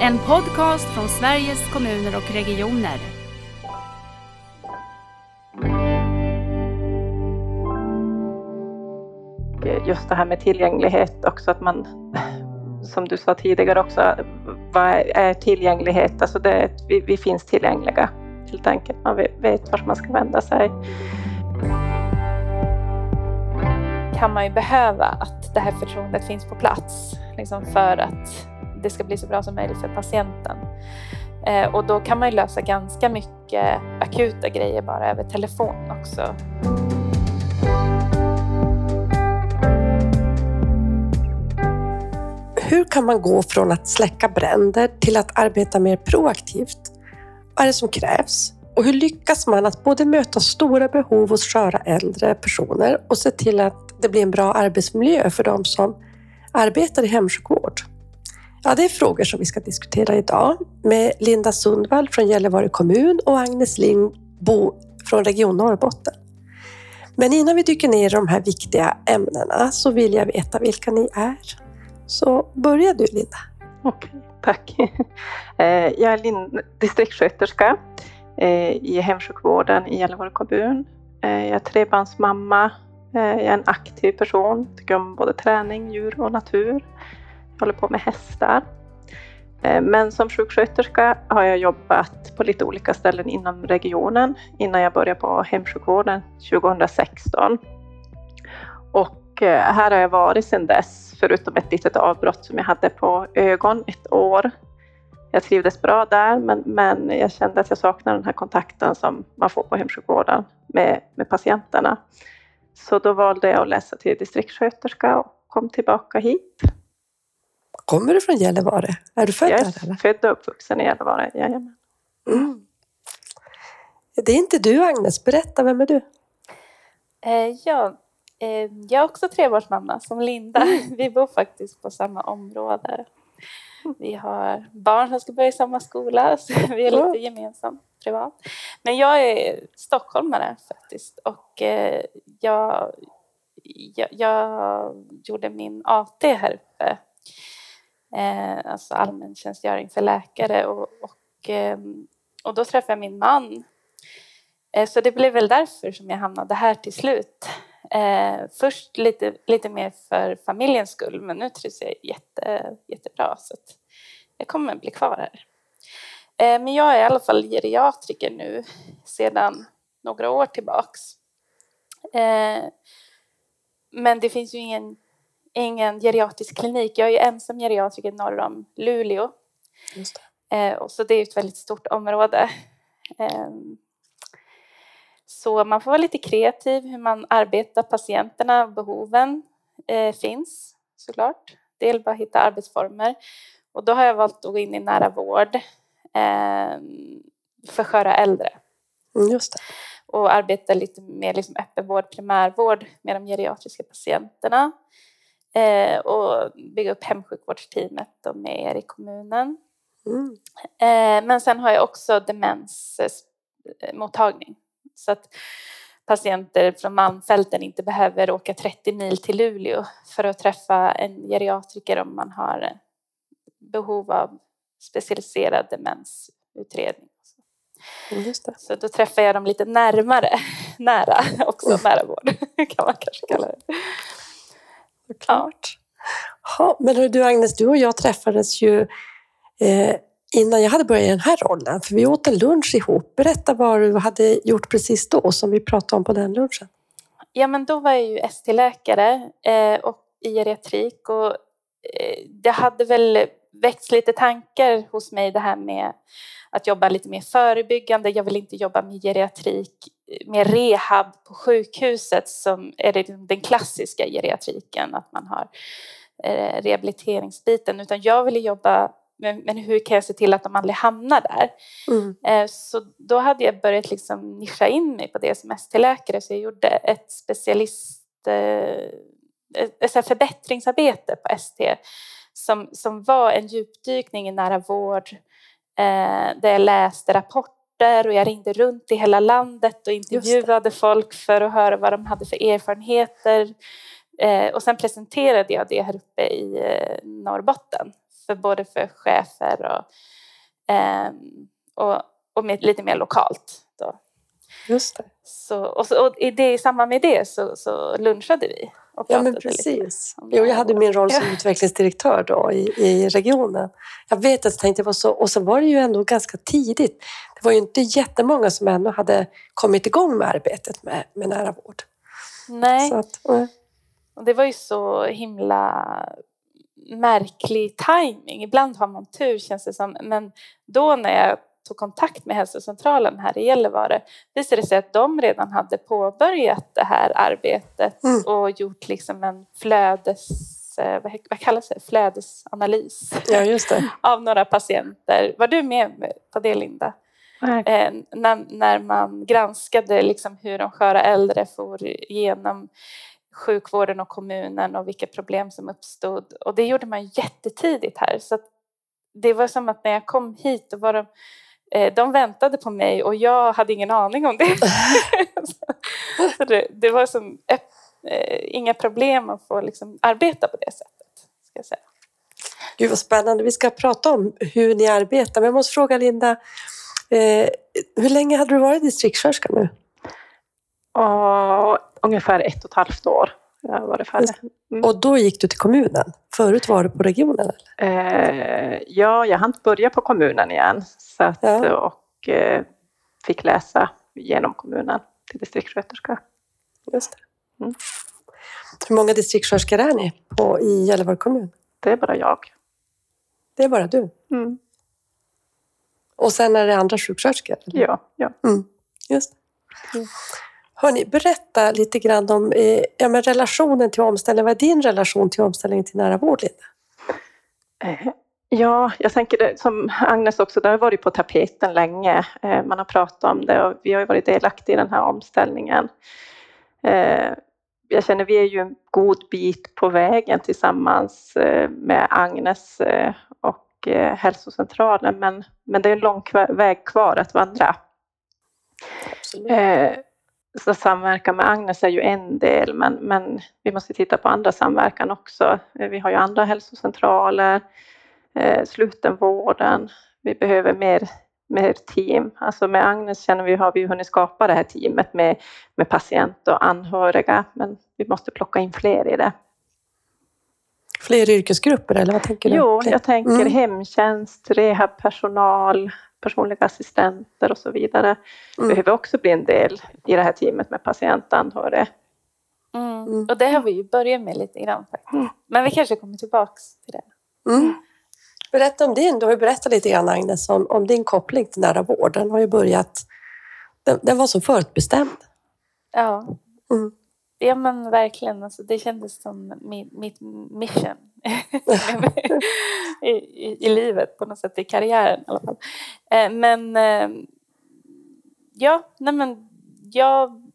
En podcast från Sveriges kommuner och regioner. Just det här med tillgänglighet också, att man som du sa tidigare också, vad är tillgänglighet? Alltså det, vi, vi finns tillgängliga helt enkelt. Man vet vart man ska vända sig. Kan man ju behöva att det här förtroendet finns på plats liksom för att det ska bli så bra som möjligt för patienten. Eh, och då kan man ju lösa ganska mycket akuta grejer bara över telefon också. Hur kan man gå från att släcka bränder till att arbeta mer proaktivt? Vad är det som krävs? Och hur lyckas man att både möta stora behov hos sköra äldre personer och se till att det blir en bra arbetsmiljö för de som arbetar i hemsjukvård? Ja, det är frågor som vi ska diskutera idag med Linda Sundvall från Gällivare kommun och Agnes Lindbo från Region Norrbotten. Men innan vi dyker ner i de här viktiga ämnena så vill jag veta vilka ni är. Så börja du Linda. Okej, tack. Eh, jag är distriktssköterska eh, i hemsjukvården i Gällivare kommun. Eh, jag är trebarnsmamma. Jag är en aktiv person, tycker om både träning, djur och natur. Håller på med hästar. Eh, men som sjuksköterska har jag jobbat på lite olika ställen inom regionen innan jag började på hemsjukvården 2016. Och eh, här har jag varit sedan dess förutom ett litet avbrott som jag hade på ögon ett år. Jag trivdes bra där, men, men jag kände att jag saknade den här kontakten som man får på hemsjukvården med, med patienterna. Så då valde jag att läsa till distriktssköterska och kom tillbaka hit. Kommer du från Gällivare? Är du född jag där? Jag är född och uppvuxen i Gällivare, jajamän. Mm. Det är inte du Agnes, berätta, vem är du? Eh, ja, Eh, jag är också trebarnsmamma som Linda. Mm. Vi bor faktiskt på samma område. Vi har barn som ska börja i samma skola, så vi är lite gemensamt privat. Men jag är stockholmare faktiskt och eh, jag, jag, jag gjorde min AT här uppe. Eh, alltså allmäntjänstgöring för läkare och, och, eh, och då träffade jag min man. Eh, så det blev väl därför som jag hamnade här till slut. Eh, först lite, lite mer för familjens skull, men nu trivs jag jätte, jättebra. Så jag kommer bli kvar här. Eh, men jag är i alla fall geriatriker nu sedan några år tillbaks. Eh, men det finns ju ingen, ingen geriatrisk klinik. Jag är ensam geriatriker norr om Luleå. Just det. Eh, och så det är ett väldigt stort område. Eh, så man får vara lite kreativ hur man arbetar. Patienterna, behoven eh, finns såklart. Det är bara att hitta arbetsformer. Och då har jag valt att gå in i nära vård eh, för sköra äldre. Mm, just det. Och arbeta lite mer liksom öppenvård, primärvård med de geriatriska patienterna. Eh, och bygga upp hemsjukvårdsteamet med er i kommunen. Mm. Eh, men sen har jag också demensmottagning så att patienter från Malmfälten inte behöver åka 30 mil till Luleå för att träffa en geriatriker om man har behov av specialiserad demensutredning. Så då träffar jag dem lite närmare, nära också, mm. nära vård kan man kanske kalla det. Klart. Ja, men du Agnes, du och jag träffades ju eh, innan jag hade börjat i den här rollen, för vi åt en lunch ihop. Berätta vad du hade gjort precis då, som vi pratade om på den lunchen. Ja, men då var jag ju ST-läkare eh, och i geriatrik och eh, det hade väl väckts lite tankar hos mig det här med att jobba lite mer förebyggande. Jag vill inte jobba med geriatrik, med rehab på sjukhuset som är den klassiska geriatriken, att man har eh, rehabiliteringsbiten, utan jag ville jobba men, men, hur kan jag se till att de aldrig hamnar där? Mm. Eh, så då hade jag börjat liksom nischa in mig på det som ST-läkare så jag gjorde ett specialist eh, ett förbättringsarbete på ST som, som var en djupdykning i nära vård eh, där jag läste rapporter och jag ringde runt i hela landet och intervjuade folk för att höra vad de hade för erfarenheter. och sen presenterade jag det här uppe i Norrbotten för både för chefer och, eh, och, och med, lite mer lokalt. Då. Just det. Så, och, så, och i, det, i samband med det så, så lunchade vi. Och Ja, men pratade lite precis. Jo, jag hade min roll som utvecklingsdirektör då i, i regionen. Jag vet att jag tänkte det var så, och så var det ju ändå ganska tidigt. Det var ju inte jättemånga som ännu hade kommit igång med arbetet med, med nära vård. Nej, att, nej. och det var ju så himla märklig timing. Ibland har man tur känns det som. Men då när jag tog kontakt med hälsocentralen här i Gällivare visade det sig att de redan hade påbörjat det här arbetet Mm. och gjort liksom en flödes, eh, vad, kallas det, flödesanalys ja, just det. av några patienter. Var du med på det Linda? Nej. eh, när, när man granskade liksom hur de sköra äldre for igenom sjukvården och kommunen och vilka problem som uppstod. Och det gjorde man jättetidigt här. Så att det var som att när jag kom hit då var de, de väntade på mig och jag hade ingen aning om det. så det, det var som eh, inga problem att få liksom arbeta på det sättet. Ska jag säga. Gud vad spännande. Vi ska prata om hur ni arbetar. Men jag måste fråga Linda, eh, hur länge hade du varit distriktssköterska nu? Och ungefär ett och ett halvt år har varit färdig. Mm. Och då gick du till kommunen. Förut var du på regionen? Eller? Eh, ja, jag hann börja på kommunen igen så att, Ja. och eh, fick läsa genom kommunen till distriktssköterska. Just det. Mm. Hur många distriktssköterskor är ni på, i Gällivare kommun? Det är bara jag. Det är bara du. Mm. Och sen är det andra sjuksköterskor? Ja, ja. Mm, just det. Hörni, berätta lite grann om eh, ja, men relationen till omställning. Vad är din relation till omställningen till nära vård, Linda? Eh, Ja, jag tänker det, som Agnes också, det har varit på tapeten länge. Eh, Man har pratat om det och vi har varit delaktiga i den här omställningen. Eh, Jag känner vi är ju en god bit på vägen tillsammans eh, med Agnes och hälsocentralen, men, men det är en lång väg kvar att vandra. Absolut. Så samverkan med Agnes är ju en del, men, men vi måste titta på andra samverkan också. Vi har ju andra hälsocentraler, eh, slutenvården. Vi behöver mer, mer team. Alltså med Agnes känner vi har vi ju hunnit skapa det här teamet med, med patient och anhöriga, men vi måste plocka in fler i det. Fler yrkesgrupper, eller vad tänker du? Jo, jag tänker Mm. hemtjänst, rehabpersonal, personliga assistenter och så vidare. Mm. Behöver också bli en del i det här teamet med patient och anhöriga. Mm. Mm. Och det har vi ju börjat med lite grann faktiskt. Men vi kanske kommer tillbaks till det. Mm. Berätta om din. Du har ju berättat lite grann, Agnes, om, om din koppling till nära vård. Den har ju börjat... Den, den var så förutbestämd. Ja, Mm ja men verkligen. Alltså, det kändes som mitt, mitt mission I, i, i livet på något sätt, i karriären i alla fall. Eh, men eh, ja, nej men jag,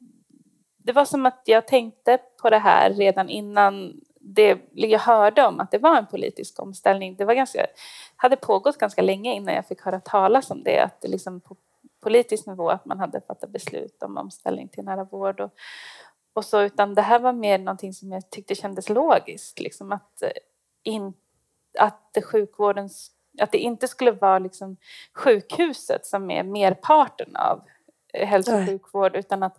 det var som att jag tänkte på det här redan innan det, jag hörde om att det var en politisk omställning. Det var ganska, hade pågått ganska länge innan jag fick höra talas om det. Att det liksom på politisk nivå att man hade fattat beslut om omställning till nära vård. Och, och så, utan det här var mer någonting som jag tyckte kändes logiskt. Liksom att, eh, in, att det sjukvårdens att det inte skulle vara liksom sjukhuset som är merparten av eh, hälso och sjukvård utan att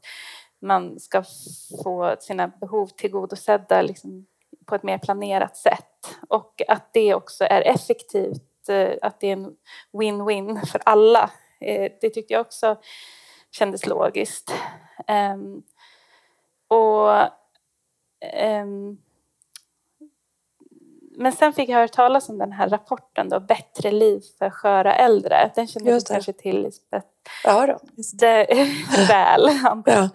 man ska få sina behov tillgodosedda liksom på ett mer planerat sätt. Och att det också är effektivt, eh, att det är en win-win för alla. Det tyckte jag också kändes logiskt. Och ehm, men sen fick jag höra talas om den här rapporten då, Bättre liv för sköra äldre. Den känner du kanske till Lisbeth Ja, då. det, väl. Ja.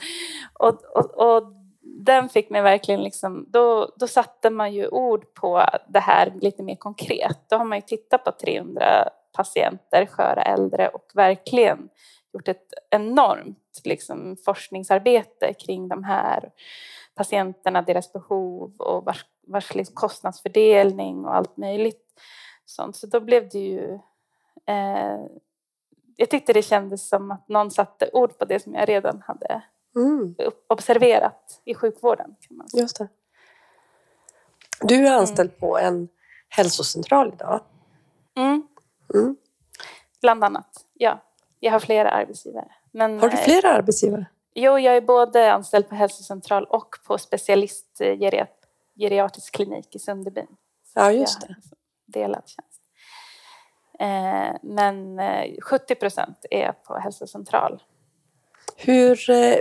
Och, och, och den fick mig verkligen liksom, då, då satte man ju ord på det här lite mer konkret. Då har man ju tittat på 300 patienter, sköra äldre och verkligen gjort ett enormt liksom, forskningsarbete kring de här patienterna, deras behov och vars, vars liksom kostnadsfördelning och allt möjligt sånt. Så då blev det ju eh, jag tyckte det kändes som att någon satte ord på det som jag redan hade Mm, observerat i sjukvården. Kan man säga. just det. Du är anställd på en hälsocentral idag. Mm. Mm. Bland annat, ja. Jag har flera arbetsgivare. Men, Har du eh, flera arbetsgivare? Jo, jag är både anställd på hälsocentral och på specialist eh, geriat geriatrisk klinik i Sunderbyn. Ja, just det. liksom Delad tjänst. Eh, men eh, 70 procent är på hälsocentral. Hur, eh,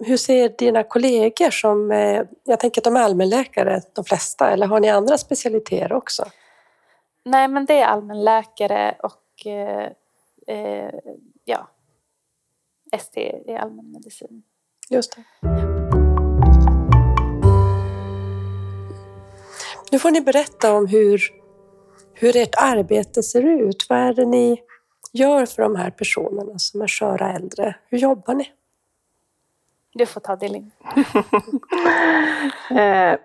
hur ser dina kollegor som, eh, jag tänker att de är allmänläkare, de flesta, eller har ni andra specialiteter också? Nej, men det är allmänläkare och eh, ja, ST är allmänmedicin. Just det. Nu får ni berätta om hur, hur ert arbete ser ut. Vad är det ni gör för de här personerna som är sköra äldre? Hur jobbar ni? Du får ta det Linn. Eh,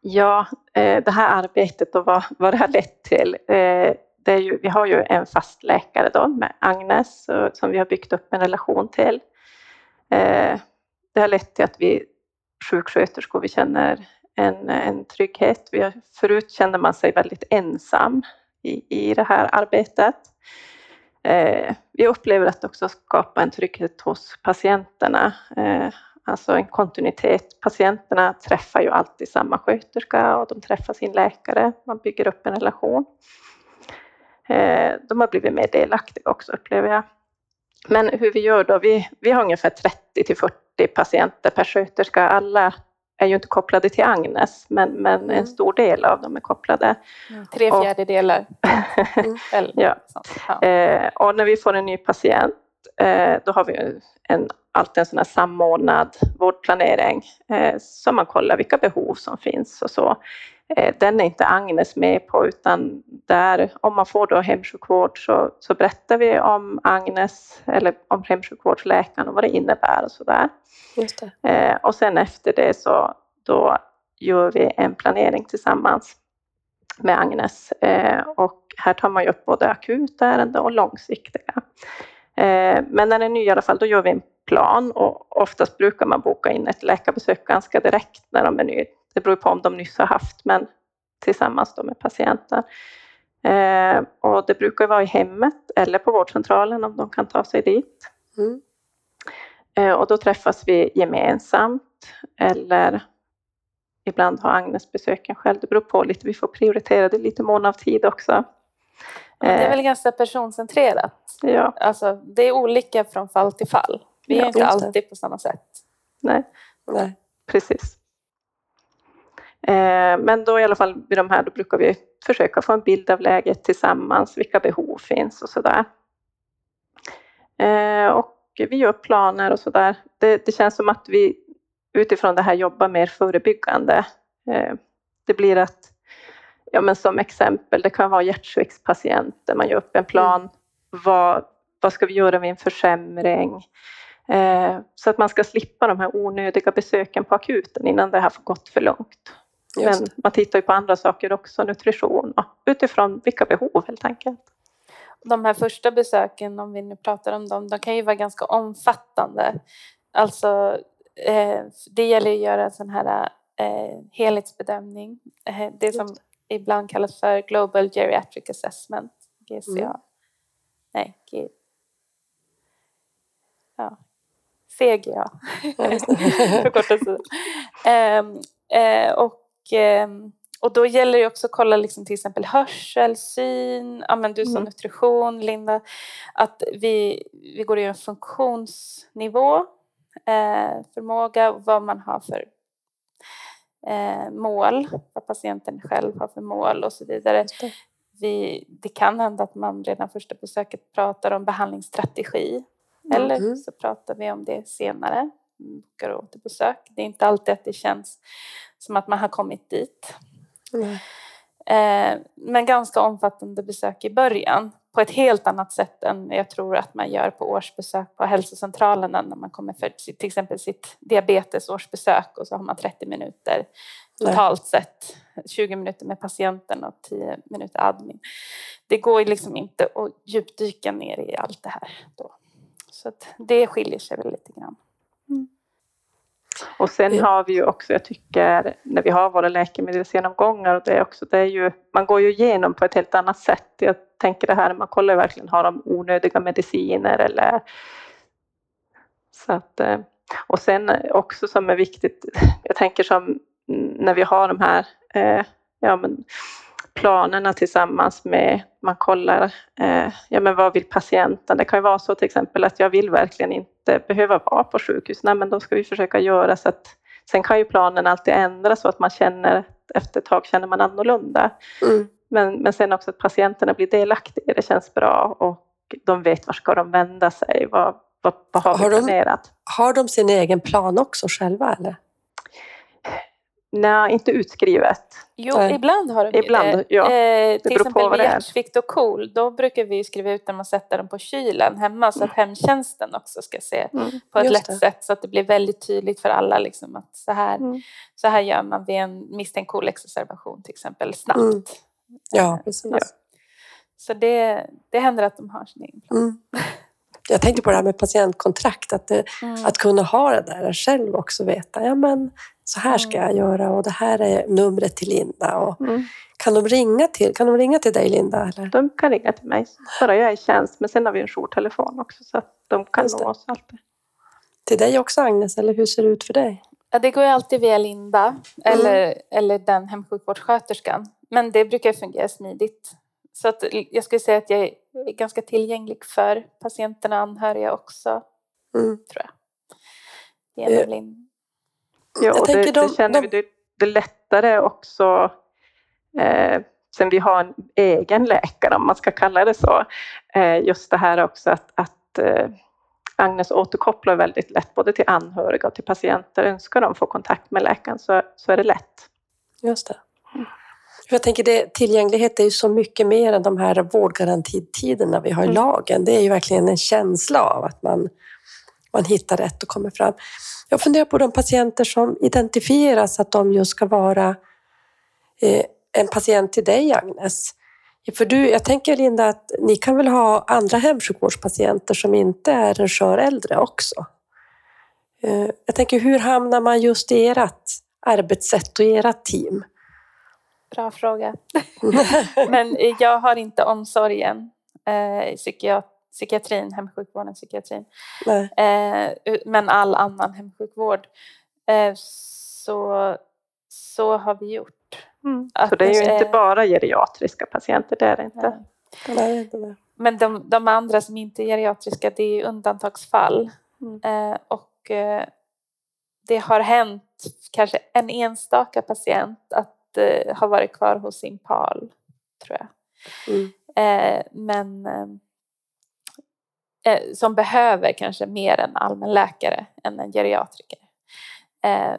ja, eh, det här arbetet och vad, vad det har lett till. Eh, ju, vi har ju en fast läkare då med Agnes och, som vi har byggt upp en relation till. Eh, det har lett till att vi sjuksköterskor vi känner en, en trygghet. Vi har, förut kände man sig väldigt ensam i, i det här arbetet. Eh, vi upplever att det också skapar en trygghet hos patienterna. Eh, alltså en kontinuitet. Patienterna träffar ju alltid samma sköterska och de träffar sin läkare. Man bygger upp en relation. Eh, de har blivit mer delaktiga också upplever jag. Men hur vi gör då? Vi, vi har ungefär 30 till 40 patienter per sköterska. Alla är ju inte kopplade till Agnes, men, men en stor del av dem är kopplade. Tre Och- fjärdedelar. Eller Ja. Ja. Eh, och när vi får en ny patient, eh, då har vi en, alltid en sån här samordnad vårdplanering, eh, så man kollar vilka behov som finns och så. Eh, den är inte Agnes med på, utan där, om man får då hemsjukvård så, så berättar vi om Agnes eller om hemsjukvårdsläkaren och vad det innebär och så där. Just det. Eh, och sen efter det så då gör vi en planering tillsammans med Agnes. Eh, och här tar man ju upp både akuta ärenden och långsiktiga. Men när den är ny i alla fall, då gör vi en plan och oftast brukar man boka in ett läkarbesök ganska direkt när de är ny. Det beror på om de nyss har haft, men tillsammans då med patienten. Eh, och det brukar vara i hemmet eller på vårdcentralen om de kan ta sig dit. Mm. Eh, Och då träffas vi gemensamt eller ibland har Agnes besöken själv. Det beror på lite, vi får prioritera det lite mån av tid också. Men det är Eh, väl ganska personcentrerat. Ja, Alltså, det är olika från fall till fall. Vi är Ja, inte just det. alltid på samma sätt. nej, Nej. precis. Eh, Men då i alla fall vid de här, då brukar vi försöka få en bild av läget tillsammans, vilka behov finns och sådär. Eh, Och vi gör planer och sådär. Det, det känns som att vi utifrån det här jobbar mer förebyggande. Eh, Det blir att, ja men som exempel, det kan vara hjärtsviktspatienter, man gör upp en plan. Vad, vad ska vi göra vid en försämring? Så att man ska slippa de här onödiga besöken på akuten innan det har gått för långt. Men man tittar ju på andra saker också, nutrition och utifrån vilka behov helt enkelt. De här första besöken, om vi nu pratar om dem, de kan ju vara ganska omfattande. Alltså, eh, det gäller att göra en sån här eh, helhetsbedömning. Eh, det som ibland kallas för Global Geriatric Assessment, GCA. Mm. Nej, G... Ja. CGA. Förkortelse. Ehm, eh, och, ehm, och då gäller det också att kolla liksom till exempel hörsel, syn, ja, men du som Mm. nutrition, Linda, att vi, vi går igenom funktionsnivå, eh, förmåga, vad man har för eh, mål, vad patienten själv har för mål och så vidare. Vi, det kan hända att man redan första besöket pratar om behandlingsstrategi. Eller Mhm. så pratar vi om det senare, bokar återbesök. Det är inte alltid att det känns som att man har kommit dit. Eh, men ganska omfattande besök i början. På ett helt annat sätt än jag tror att man gör på årsbesök på hälsocentralerna när man kommer för till exempel sitt diabetesårsbesök och så har man 30 minuter totalt sett. 20 minuter med patienten och 10 minuter admin. Det går liksom inte att djupdyka ner i allt det här då. Så det skiljer sig väl lite grann. Och sen Ja. har vi ju också, jag tycker, när vi har våra läkemedelsgenomgångar, och det är också, det är ju, man går ju igenom på ett helt annat sätt. Jag tänker det här, man kollar verkligen, har de onödiga mediciner eller så att, eh, och sen också som är viktigt, jag tänker som när vi har de här eh, ja, men planerna tillsammans med, man kollar, eh, ja men vad vill patienten? Det kan ju vara så till exempel att jag vill verkligen inte behöva vara på sjukhus. Nej men då ska vi försöka göra så att, sen kan ju planen alltid ändras så att man känner, efter ett tag känner man annorlunda. Mm. Men, men sen också att patienterna blir delaktiga, det känns bra och de vet var ska de vända sig, vad, vad, vad har, Har vi de- planerat? Har de sin egen plan också själva eller? Nej, inte utskrivet. Jo, Nej. ibland har de Ibland, det. ja. Eh, till exempel vid hjärtsvikt och KOL, då brukar vi skriva ut dem och sätta dem på kylen hemma så att hemtjänsten också ska se Mm. på ett lätt det. sätt så att det blir väldigt tydligt för alla liksom, att så här, Mm. så här gör man vid en misstänkt kolexacerbation till exempel snabbt. Mm. Ja, precis. Ja. Så det, det händer att de har sin egen plan. Mm. Jag tänkte på det här med patientkontrakt, att, det, Mm. att kunna ha det där själv också veta, ja men så här ska jag göra och det här är numret till Linda. Och Mm. kan, de ringa till, kan de ringa till dig Linda? Eller? De kan ringa till mig, bara jag är i tjänst. Men sen har vi en jourtelefon också så att de kan nå oss alltid. Till dig också Agnes, eller hur ser det ut för dig? Ja, det går ju alltid via Linda eller, eller den hemsjukvårdssköterskan. Men det brukar fungera smidigt. Så att jag skulle säga att jag är ganska tillgänglig för patienterna anhöriga också, Mm. tror jag. Genom Eh, Linda. Ja, och det, de- det känner de- vi, det, det är lättare också eh, sen vi har en egen läkare, om man ska kalla det så. Eh, just det här också att, att eh, Agnes återkopplar väldigt lätt både till anhöriga och till patienter. Önskar de få kontakt med läkaren så, så är det lätt. Just det. Jag tänker det, tillgänglighet är ju så mycket mer än de här vårdgarantitiderna vi har i Mm. lagen. Det är ju verkligen en känsla av att man, man hittar rätt och kommer fram. Jag funderar på de patienter som identifieras att de just ska vara eh, en patient till dig, Agnes. För du, jag tänker Linda att ni kan väl ha andra hemsjukvårdspatienter som inte är en skör äldre också? Eh, jag tänker hur hamnar man just i ert arbetssätt och i ert team? Bra fråga. Men jag har inte omsorgen eh, i psykiat- psykiatrin, hemsjukvården, psykiatrin. Nej. Eh, men all annan hemsjukvård. Eh, så, så har vi gjort. Att, Så det är ju inte bara geriatriska patienter, det är det inte. nej. Nej, det där. Men de, de andra som inte är geriatriska, det är ju undantagsfall. Mm. Och det har hänt kanske en enstaka patient att eh, ha varit kvar hos sin PAL, tror jag. Mm. Eh, men eh, eh, som behöver kanske mer en allmänläkare än en geriatriker. Eh,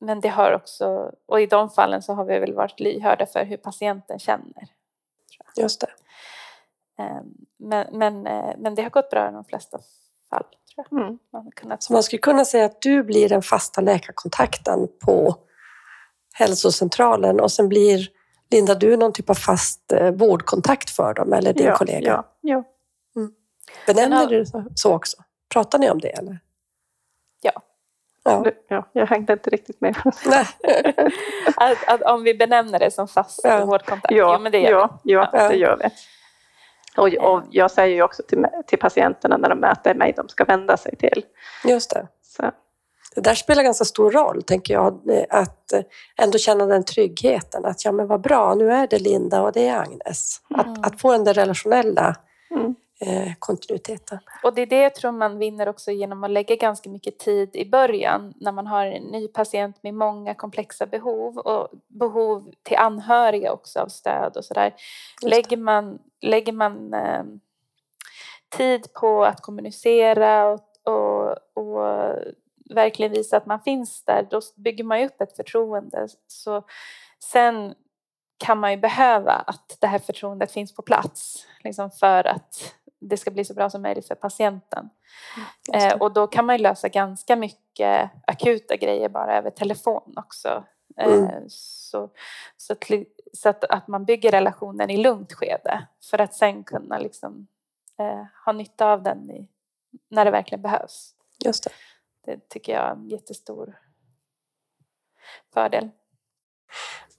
men det har också, och i de fallen så har vi väl varit lyhörda för hur patienten känner. Just det. Eh, men, men, men det har gått bra i de flesta fall. Tror jag. Mm. Man har kunnat Så man skulle kunna säga att du blir den fasta läkarkontakten på hälsocentralen och sen blir Linda, du någon typ av fast eh, vårdkontakt för dem eller din ja, kollega? Ja, ja. Benämner Ja. du det så också? Pratar ni om det eller? Ja. Ja. Ja. Jag hängde inte riktigt med. Nej. att, att om vi benämner det som fast Ja. vårdkontakt. Ja, jo, men det gör ja, ja, Ja. det gör vi. Och, och jag säger ju också till, till patienterna när de möter mig, de ska vända sig till. Just det. Så, Det där spelar ganska stor roll, tänker jag, eh, att eh, ändå känna den tryggheten. Att ja, men vad bra, nu är det Linda och det är Agnes. Mm. Att, att få den där relationella mm. eh, kontinuiteten. Och det är det jag tror man vinner också genom att lägga ganska mycket tid i början när man har en ny patient med många komplexa behov och behov till anhöriga också av stöd och sådär. Lägger man, lägger man eh, tid på att kommunicera och, och, och verkligen visa att man finns där, då bygger man ju upp ett förtroende. Så sen kan man ju behöva att det här förtroendet finns på plats liksom för att det ska bli så bra som möjligt för patienten. Just Eh, och då kan man ju lösa ganska mycket akuta grejer bara över telefon också. Eh, Mm. så så, att, så att, att man bygger relationen i lugnt skede för att sen kunna liksom, eh, ha nytta av den i, när det verkligen behövs. Just det. Det tycker jag är en jättestor fördel.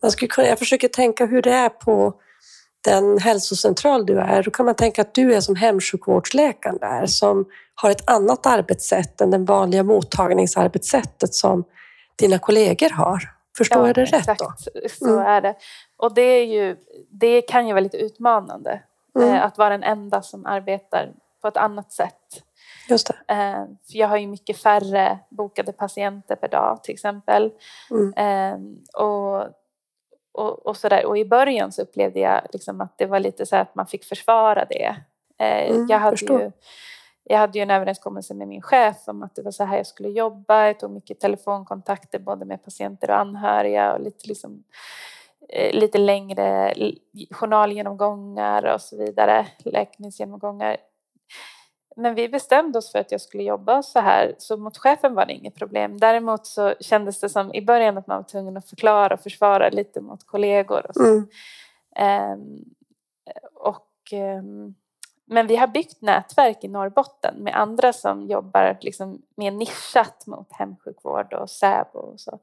Man skulle kunna, jag försöker tänka hur det är på den hälsocentral du är. Då kan man tänka att du är som hemsjukvårdsläkaren där som har ett annat arbetssätt än det vanliga mottagningsarbetssättet som dina kollegor har. Förstår jag det rätt exakt, då? så Mm. är det. Och det, är ju, det kan ju vara lite utmanande Mm. eh, att vara den enda som arbetar på ett annat sätt. Just det. Eh, för jag har ju mycket färre bokade patienter per dag till exempel. Mm. Eh, och, och, och, så där. och i början så upplevde jag liksom att det var lite så att man fick försvara det. Eh, Mm, jag, hade förstår. ju, jag hade ju en överenskommelse med min chef om att det var så här jag skulle jobba. Jag tog mycket telefonkontakter både med patienter och anhöriga och lite, liksom, eh, lite längre journalgenomgångar och så vidare, läkemedelsgenomgångar. Men vi bestämde oss för att jag skulle jobba så här, så mot chefen var det inget problem. Däremot så kändes det som i början att man var tvungen att förklara och försvara lite mot kollegor. Och så. Mm. Ehm, och, ehm, men vi har byggt nätverk i Norrbotten med andra som jobbar liksom mer nischat mot hemsjukvård och SÄBO och så.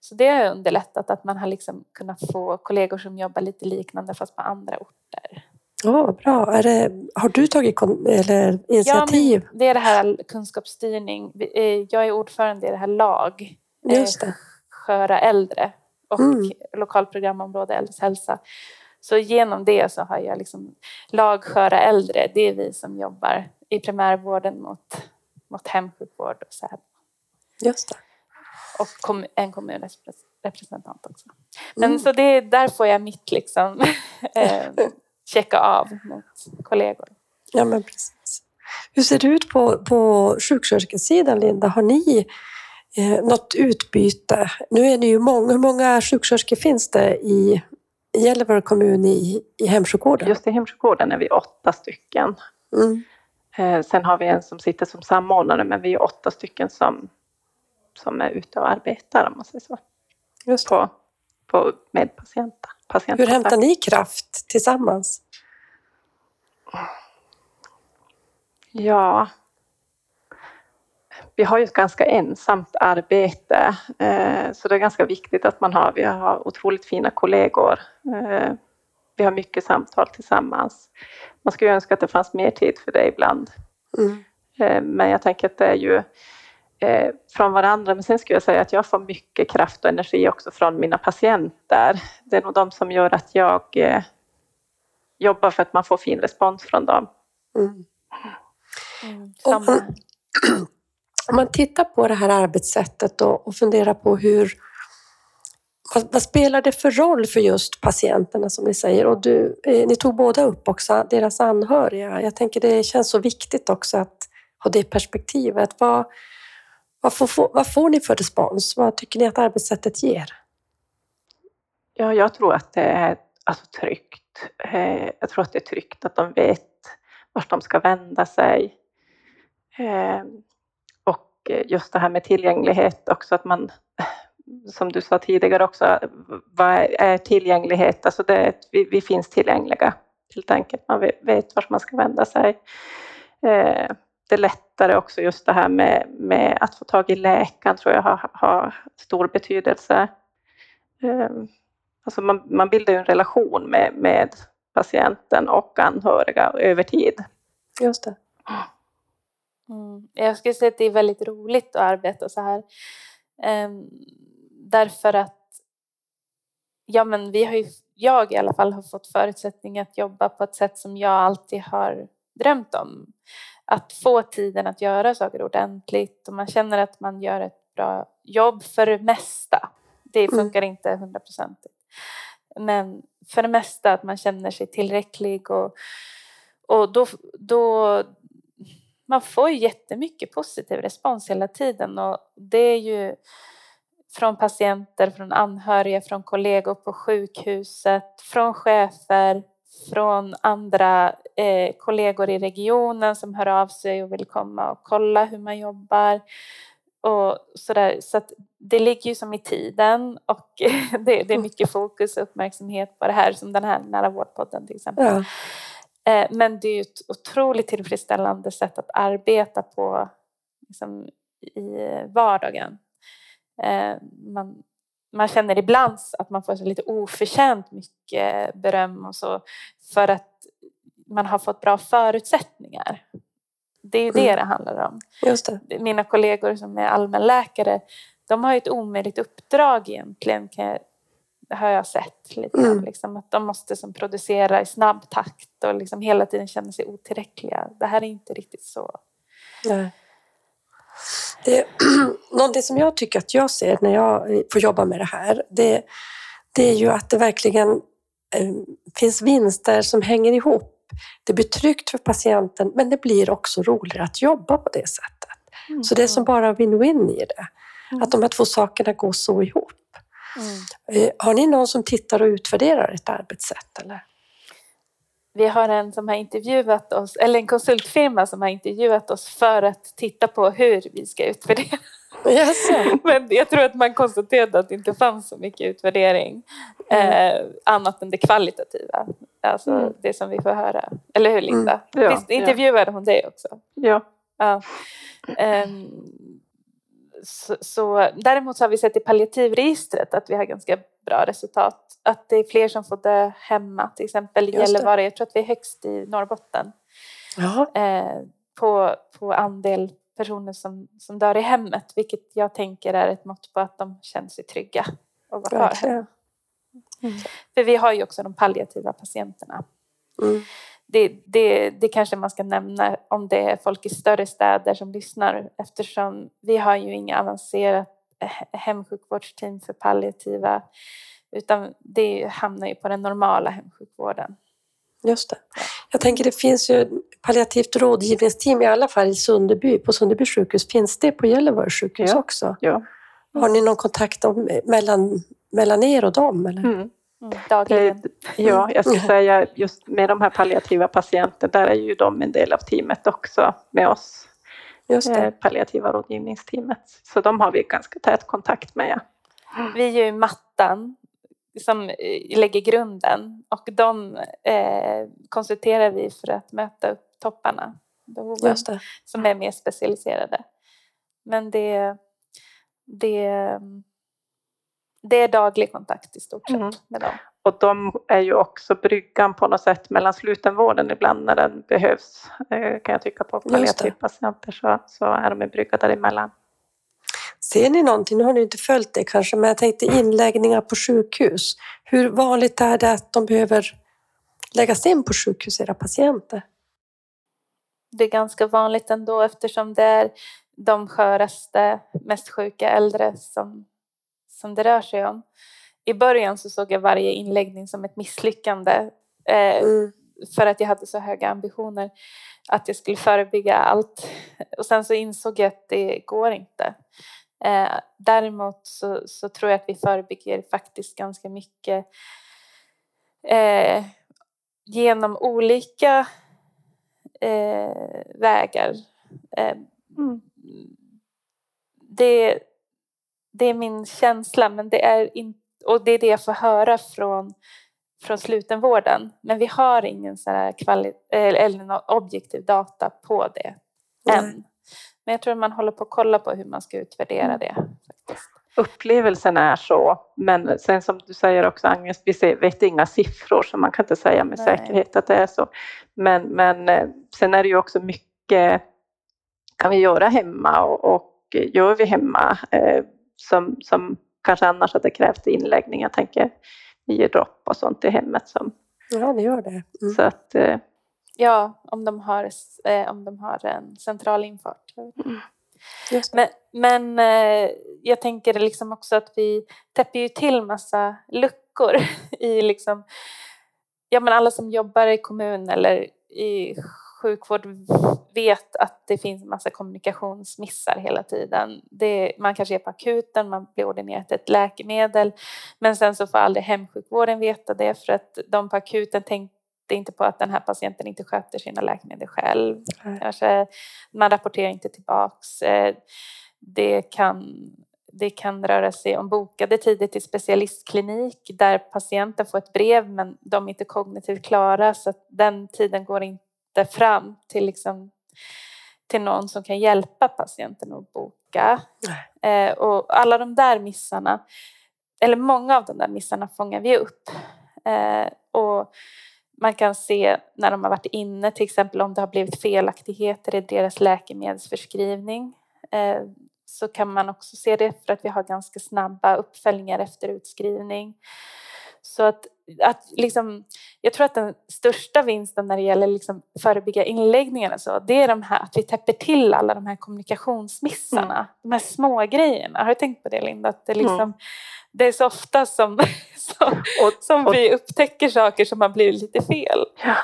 Så det har underlättat att man har liksom kunnat få kollegor som jobbar lite liknande fast på andra orter. Ja, bra. Är det, har du tagit eller initiativ? Ja, det är det här kunskapsstyrning. Eh, Jag är ordförande i det här lag. eh, Just det. Sköra äldre och Mm. lokalprogramområde äldres hälsa. Så genom det så har jag liksom lag Sköra äldre. Det är vi som jobbar i primärvården mot, mot hemsjukvård och så här. Just det. Och en kommunrepresentant också. Men Mm. så det, där får jag mitt liksom eh, checka av mot kollegor. Ja, men precis. Hur ser det ut på, på sjuksköterskesidan, Linda? Har ni eh, något utbyte? Nu är ni ju många. Hur många sjuksköterskor finns det i Gällivare kommun i, i hemsjukvården? Just i hemsjukvården är vi åtta stycken. Mm. Eh, Sen har vi en som sitter som samordnare men vi är åtta stycken som, som är ute och arbetar om man säger så. Just. På, på, med patienter. Hur patientkontakt. hämtar ni kraft tillsammans? Ja. Vi har ju ett ganska ensamt arbete eh, så det är ganska viktigt att man har, vi har otroligt fina kollegor. Eh, vi har mycket samtal tillsammans. Man skulle önska att det fanns mer tid för det ibland. Mm. Eh, Men jag tänker att det är ju eh, från varandra. Men sen skulle jag säga att jag får mycket kraft och energi också från mina patienter. Det är nog de som gör att jag eh, jobbar för att man får fin respons från dem. Mm. Mm. Om man tittar på det här arbetssättet och, och funderar på hur vad, vad spelar det för roll för just patienterna som ni säger? Och du, eh, ni tog båda upp också deras anhöriga. Jag tänker det känns så viktigt också att ha det perspektivet. Vad, vad, får, vad får ni för respons? Vad tycker ni att arbetssättet ger? Ja, jag tror att det är alltså, tryggt. Eh, jag tror att det är tryggt att de vet vart de ska vända sig. Eh, och just det här med tillgänglighet också, att man, som du sa tidigare också, vad är tillgänglighet? Alltså det vi, vi finns tillgängliga, helt enkelt. Man vet- vet vart man ska vända sig. Eh, lite Det lättare också just det här med, med att få tag i läkaren, tror jag har, har stor betydelse. Ehm, alltså man, man bildar ju en relation med, med patienten och anhöriga över tid. Just det. Mm. Jag skulle säga att det är väldigt roligt att arbeta så här. Ehm, därför att ja, men vi har ju, jag i alla fall har fått förutsättning att jobba på ett sätt som jag alltid har drömt om. Att få tiden att göra saker ordentligt och man känner att man gör ett bra jobb för det mesta. Det Mm. funkar inte hundraprocentigt. Men för det mesta att man känner sig tillräcklig och, och då, då man får ju jättemycket positiv respons hela tiden och det är ju från patienter, från anhöriga, från kollegor på sjukhuset, från chefer, från andra eh, kollegor i regionen som hör av sig och vill komma och kolla hur man jobbar. Och sådär. Så det ligger ju som i tiden och det, det är mycket fokus och uppmärksamhet på det här som den här Nära vårdpodden till exempel. Ja. Eh, Men det är ett otroligt tillfredsställande sätt att arbeta på. Liksom, i vardagen. Eh, man, man känner ibland att man får så lite oförtjänt mycket beröm och så för att man har fått bra förutsättningar. Det är ju det Mm. det handlar om. Det. Mina kollegor som är allmänläkare, de har ju ett omöjligt uppdrag egentligen, kan jag, har jag sett lite. Mm. Liksom, att de måste som producera i snabb takt och liksom hela tiden känna sig otillräckliga. Det här är inte riktigt så. Nej. Det, någonting som jag tycker att jag ser när jag får jobba med det här, det, det är ju att det verkligen eh, finns vinster som hänger ihop. Det blir tryggt för patienten, men det blir också roligare att jobba på det sättet. Mm. Så det är som bara win-win i det. Att de här två sakerna går så ihop. Mm. Eh, Har ni någon som tittar och utvärderar ett arbetssätt? Eller? Vi har en som har intervjuat oss, eller en konsultfirma som har intervjuat oss för att titta på hur vi ska utvärdera. Jaså? Men jag tror att man konstaterade att det inte fanns så mycket utvärdering. Eh, annat än det kvalitativa. Alltså Mm. det som vi får höra. Eller hur Linda? Ja, Visst intervjuade hon dig också? Ja. Ja. Ehm, så, så, däremot så har vi sett i palliativregistret att vi har ganska bra resultat. Att det är fler som får dö hemma, till exempel i. Gällivare. Jag tror att vi är högst i Norrbotten eh, på, på andel personer som, som dör i hemmet. Vilket jag tänker är ett mått på att de känner sig trygga och vara kvar hemma. verkligen. För vi har ju också de palliativa patienterna. Mm. Det, det, det kanske man ska nämna om det är folk i större städer som lyssnar eftersom vi har ju inga avancerat hemsjukvårdsteam för palliativa utan det hamnar ju på den normala hemsjukvården. Just det. Jag tänker det finns ju palliativt rådgivningsteam i alla fall i Sunderby. På Sunderby sjukhus. Finns det på Gällivare sjukhus Ja. också? ja. Har ni någon kontakt om, mellan, mellan er och dem? Eller? Mm. Mm, dagligen. Ja, jag skulle säga just med de här palliativa patienterna, där är ju de en del av teamet också med oss. Palliativa rådgivningsteamet. Så de har vi ganska tät kontakt med. Ja. Vi är ju mattan som eh, lägger grunden och de eh, konsulterar vi för att möta upp topparna, behoven. Just det. som är mer specialiserade. Men det, det, det är daglig kontakt i stort sett Mm. med dem. Och de är ju också bryggan på något sätt mellan slutenvården ibland när den behövs, eh, kan jag tycka på palliativpatienter så, så är de en brygga däremellan. Ser ni någonting? Nu har ni inte följt det kanske, men jag tänkte inläggningar på sjukhus. Hur vanligt är det att de behöver läggas in på sjukhus, era patienter? Det är ganska vanligt ändå eftersom det är de sköraste, mest sjuka äldre som, som det rör sig om. I början så såg jag varje inläggning som ett misslyckande eh, Mm. för att jag hade så höga ambitioner att jag skulle förebygga allt. Och sen så insåg jag att det går inte. Eh, däremot så, så tror jag att vi förebygger faktiskt ganska mycket eh, genom olika eh, vägar. Eh, Mm. det, det är min känsla, men det är in, och det är det jag får höra från, från slutenvården. Men vi har ingen så här kvali, eller, eller objektiv data på det än. Nej. Men jag tror att man håller på att kolla på hur man ska utvärdera det. Faktiskt. Upplevelsen är så, men sen som du säger också Agnes, vi vet inga siffror så man kan inte säga med Nej. säkerhet att det är så. Men, men eh, sen är det ju också mycket kan vi göra hemma och, och gör vi hemma eh, som, som kanske annars hade krävt inläggning. Jag tänker dropp och sånt i hemmet. Som, Ja, det gör det. Mm. Så att, eh, Ja, om de har, eh, om de har en central infart. Just det. Men, men eh, jag tänker liksom också att vi täpper ju till massa luckor i liksom, ja men alla som jobbar i kommun eller i sjukvård vet att det finns massa kommunikationsmissar hela tiden. Det, man kanske är på akuten, man blir ordinerat ett läkemedel men sen så får aldrig hemsjukvården veta det för att de på akuten tänkte inte på att den här patienten inte sköter sina läkemedel själv. Kanske man rapporterar inte tillbaks. Eh, Det kan, det kan röra sig om bokade tider till specialistklinik där patienten får ett brev men de är inte kognitivt klara så att den tiden går inte fram till, liksom, till någon som kan hjälpa patienten att boka. Eh, och alla de där missarna, eller många av de där missarna fångar vi upp. Eh, och man kan se när de har varit inne, till exempel om det har blivit felaktigheter i deras läkemedelsförskrivning. Eh, så kan man också se det för att vi har ganska snabba uppföljningar efter utskrivning. Så att, att liksom, jag tror att den största vinsten när det gäller liksom förebygga inläggningar så, det är de här, att vi täpper till alla de här kommunikationsmissarna. Mm. De här små grejerna. Har du tänkt på det Linda? Att det, liksom, mm. det är så ofta som, som, och, som och, vi upptäcker saker som har blivit lite fel. Ja.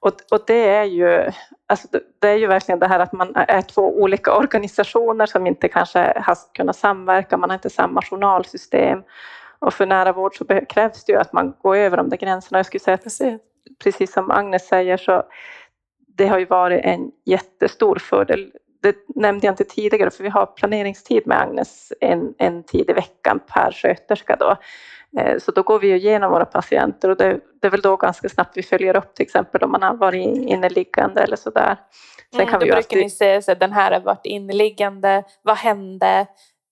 Och, och det är ju alltså det är ju verkligen det här att man är två olika organisationer som inte kanske har kunnat samverka, man har inte samma journalsystem. Och för nära vård så krävs det ju att man går över de där gränserna. Jag skulle säga att precis som Agnes säger så det har ju varit en jättestor fördel. Det nämnde jag inte tidigare för vi har planeringstid med Agnes en, en tid i veckan per sköterska då. Eh, så då går vi igenom våra patienter och det, det, är väl då ganska snabbt vi följer upp till exempel om man har varit inneliggande eller sådär. Sen mm, kan då vi brukar alltid... ni säga att den här har varit inneliggande, vad hände?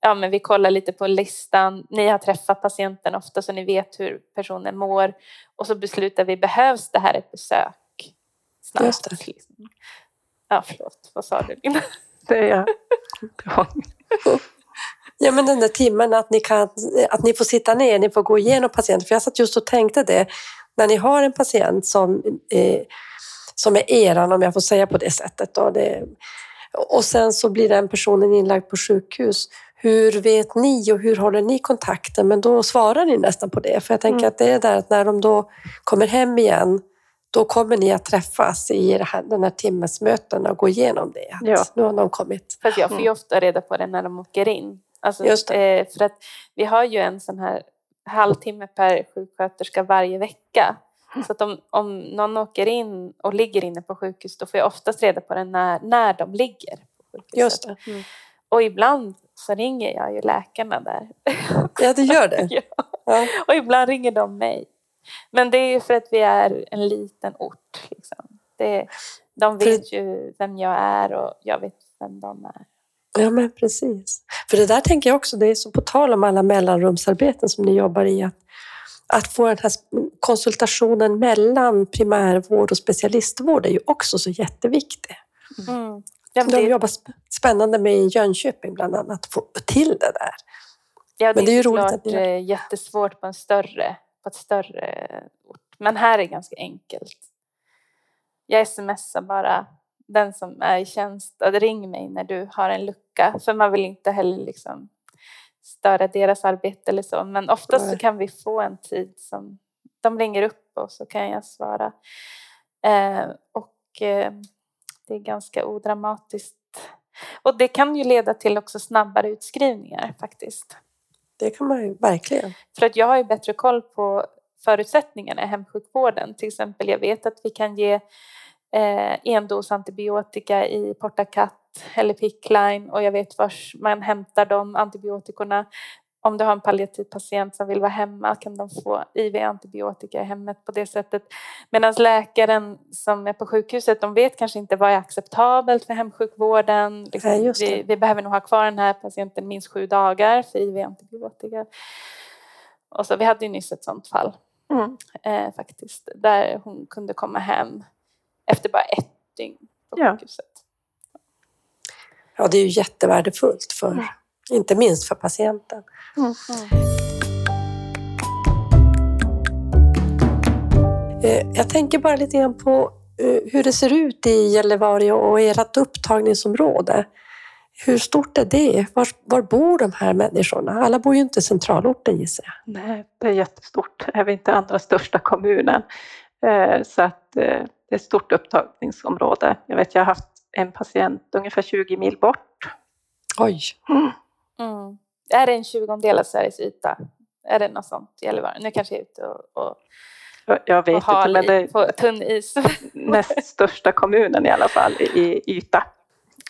Ja, men vi kollar lite på listan, ni har träffat patienten ofta så ni vet hur personen mår och så beslutar vi, behövs det här ett besök? Snabbt. Just det. Ja, förlåt, vad sa du Lina? Det är jag. Ja, men den där timmen att ni, kan, att ni får sitta ner, ni får gå igenom patienten. För jag satt just och tänkte det, när ni har en patient som, eh, som är eran, om jag får säga på det sättet. Då, det, och sen så blir den personen inlagd på sjukhus. Hur vet ni och hur håller ni kontakten? Men då svarar ni nästan på det. För jag tänker mm. att det är där att när de då kommer hem igen, då kommer ni att träffas i det här, den här timmesmötena och gå igenom det. ja. Nu har de kommit. För jag får ju ofta reda på det när de åker in. Alltså, eh, för att vi har ju en sån här halvtimme per sjuksköterska varje vecka. Så att om, om någon åker in och ligger inne på sjukhus då får jag oftast reda på det när, när de ligger på sjukhuset. Just det. Mm. Och ibland så ringer jag ju läkarna där. Ja, du gör det? ja. ja. Och ibland ringer de mig. Men det är ju för att vi är en liten ort. Liksom. Det, de vet för... ju vem jag är och jag vet vem de är. Ja, men precis. För det där tänker jag också, det är så på tal om alla mellanrumsarbeten som ni jobbar i, att, att få den här konsultationen mellan primärvård och specialistvård är ju också så jätteviktig. Mm. Ja, De jobbar spännande med i Jönköping bland annat, att få till det där. Ja, det, men det är ju roligt att ni... Eh, jättesvårt på en större, på ett större ort. Men här är det ganska enkelt. Jag smsar bara den som är i tjänst att ring mig när du har en lucka. För man vill inte heller liksom störa deras arbete eller så. Men oftast så kan vi få en tid som de ringer upp och så kan jag svara. Eh, och eh, det är ganska odramatiskt. Och det kan ju leda till också snabbare utskrivningar faktiskt. Det kan man ju verkligen. För att jag har ju bättre koll på förutsättningarna i hemsjukvården. Till exempel jag vet att vi kan ge eh, endos antibiotika i Portacat eller Pickline och jag vet var man hämtar de antibiotikorna. Om du har en palliativ patient som vill vara hemma kan de få IV-antibiotika i hemmet på det sättet. Medan läkaren som är på sjukhuset, de vet kanske inte vad är acceptabelt för hemsjukvården. Liksom, ja, vi, vi, behöver nog ha kvar den här patienten minst sju dagar för IV-antibiotika. Och så, vi hade ju nyss ett sånt fall mm. eh, faktiskt, där hon kunde komma hem efter bara ett dygn på ja. sjukhuset. Ja, det är ju jättevärdefullt, för, mm. Inte minst för patienten. Mm. Jag tänker bara lite grann på eh, hur det ser ut i Gällivare och ert upptagningsområde. Hur stort är det? Var, var bor de här människorna? Alla bor ju inte i centralorten gissar jag. Nej, det är jättestort. Det är inte andra största kommunen. Eh, så att det är ett stort upptagningsområde. Jag vet, jag har haft en patient ungefär 20 mil bort. Oj! Mm. Mm. Är det en tjugondel av Sveriges yta? Är det något sånt Gällivare? Nu kanske jag är ute och, och jag vet inte, men det på tunn is. näst största kommunen i alla fall i yta.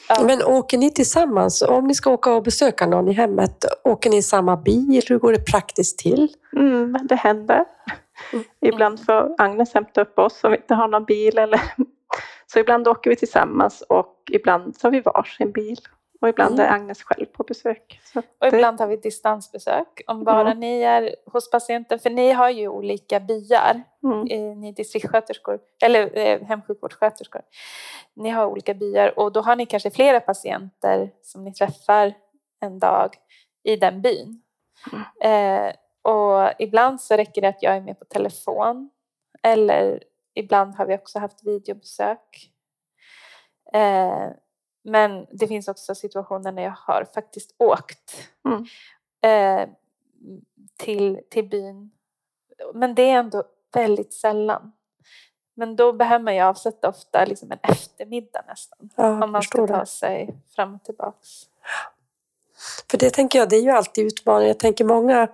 Ja. Men åker ni tillsammans? Om ni ska åka och besöka någon i hemmet, åker ni i samma bil? Hur går det praktiskt till? Mm, det händer. Mm. Ibland får Agnes hämta upp oss om vi inte har någon bil eller Så ibland åker vi tillsammans och ibland så har vi varsin bil. Och ibland Mm. är Agnes själv på besök. Och det- ibland har vi distansbesök om bara Mm. ni är hos patienten. För ni har ju olika byar, Mm. ni distriktssköterskor, eller eh, hemsjukvårdssköterskor. Ni har olika byar och då har ni kanske flera patienter som ni träffar en dag i den byn. Eh, och ibland så räcker det att jag är med på telefon. Eller ibland har vi också haft videobesök. Eh, men det finns också situationer när jag har faktiskt åkt Mm. eh, till, till byn. Men det är ändå väldigt sällan. Men då behöver ju avsätta ofta liksom en eftermiddag nästan. Ja, Om jag man ska ta det. sig fram och tillbaks. För det tänker jag, det är ju alltid utmaningen. Jag tänker många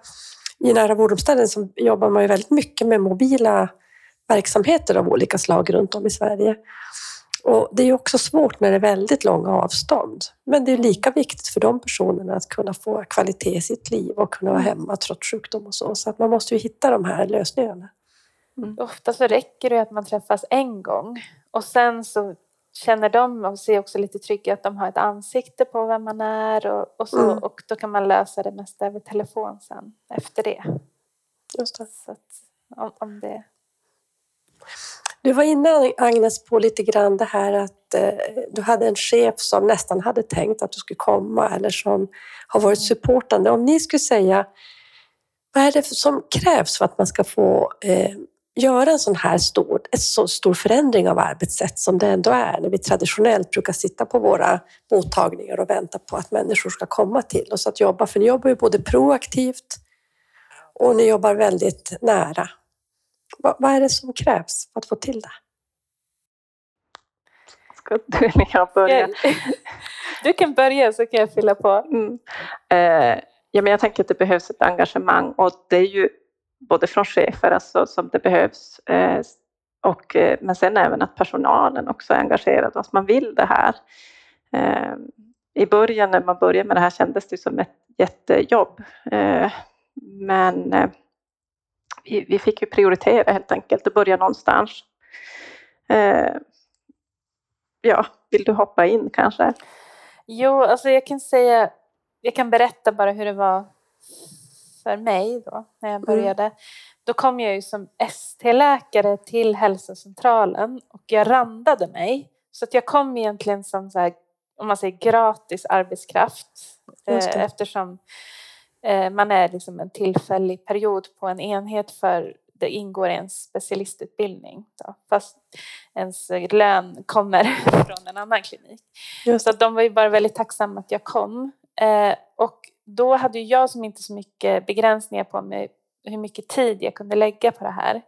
i nära vårdomställen som jobbar man ju väldigt mycket med mobila verksamheter av olika slag runt om i Sverige. Och det är ju också svårt när det är väldigt långa avstånd. Men det är lika viktigt för de personerna att kunna få kvalitet i sitt liv och kunna vara hemma trots sjukdom och så. Så att man måste ju hitta de här lösningarna. Ofta så räcker det att man träffas en gång och sen så känner de och ser också lite trygga att de har ett ansikte på vem man är och, och så Mm. och då kan man lösa det mesta över telefon sen efter det. Just det. Så att, om, om det du var inne Agnes på lite grann det här att eh, du hade en chef som nästan hade tänkt att du skulle komma eller som har varit supportande. Om ni skulle säga, vad är det som krävs för att man ska få eh, göra en sån här stor, en så stor förändring av arbetssätt som det ändå är när vi traditionellt brukar sitta på våra mottagningar och vänta på att människor ska komma till oss att jobba. För ni jobbar ju både proaktivt och ni jobbar väldigt nära. Vad, vad är det som krävs för att få till det? Ska du eller jag börja? Du kan börja så kan jag fylla på. Mm. Eh, ja, men jag tänker att det behövs ett engagemang och det är ju både från chefer alltså, som det behövs eh, och, eh, men sen även att personalen också är engagerad och att man vill det här. Eh, I början när man började med det här kändes det som ett jättejobb. Eh, men eh, vi, vi fick ju prioritera helt enkelt och börja någonstans. Eh, ja, vill du hoppa in kanske? Jo, alltså jag kan säga, jag kan berätta bara hur det var för mig då när jag började. Då kom jag ju som ST-läkare till hälsocentralen och jag randade mig. Så att jag kom egentligen som så här, om man säger gratis arbetskraft eh, eftersom man är liksom en tillfällig period på en enhet för det ingår i en specialistutbildning. Då, fast ens lön kommer från en annan klinik. Just Så de var ju bara väldigt tacksamma att jag kom. Eh, och då hade jag som inte så mycket begränsningar på mig hur mycket tid jag kunde lägga på det här.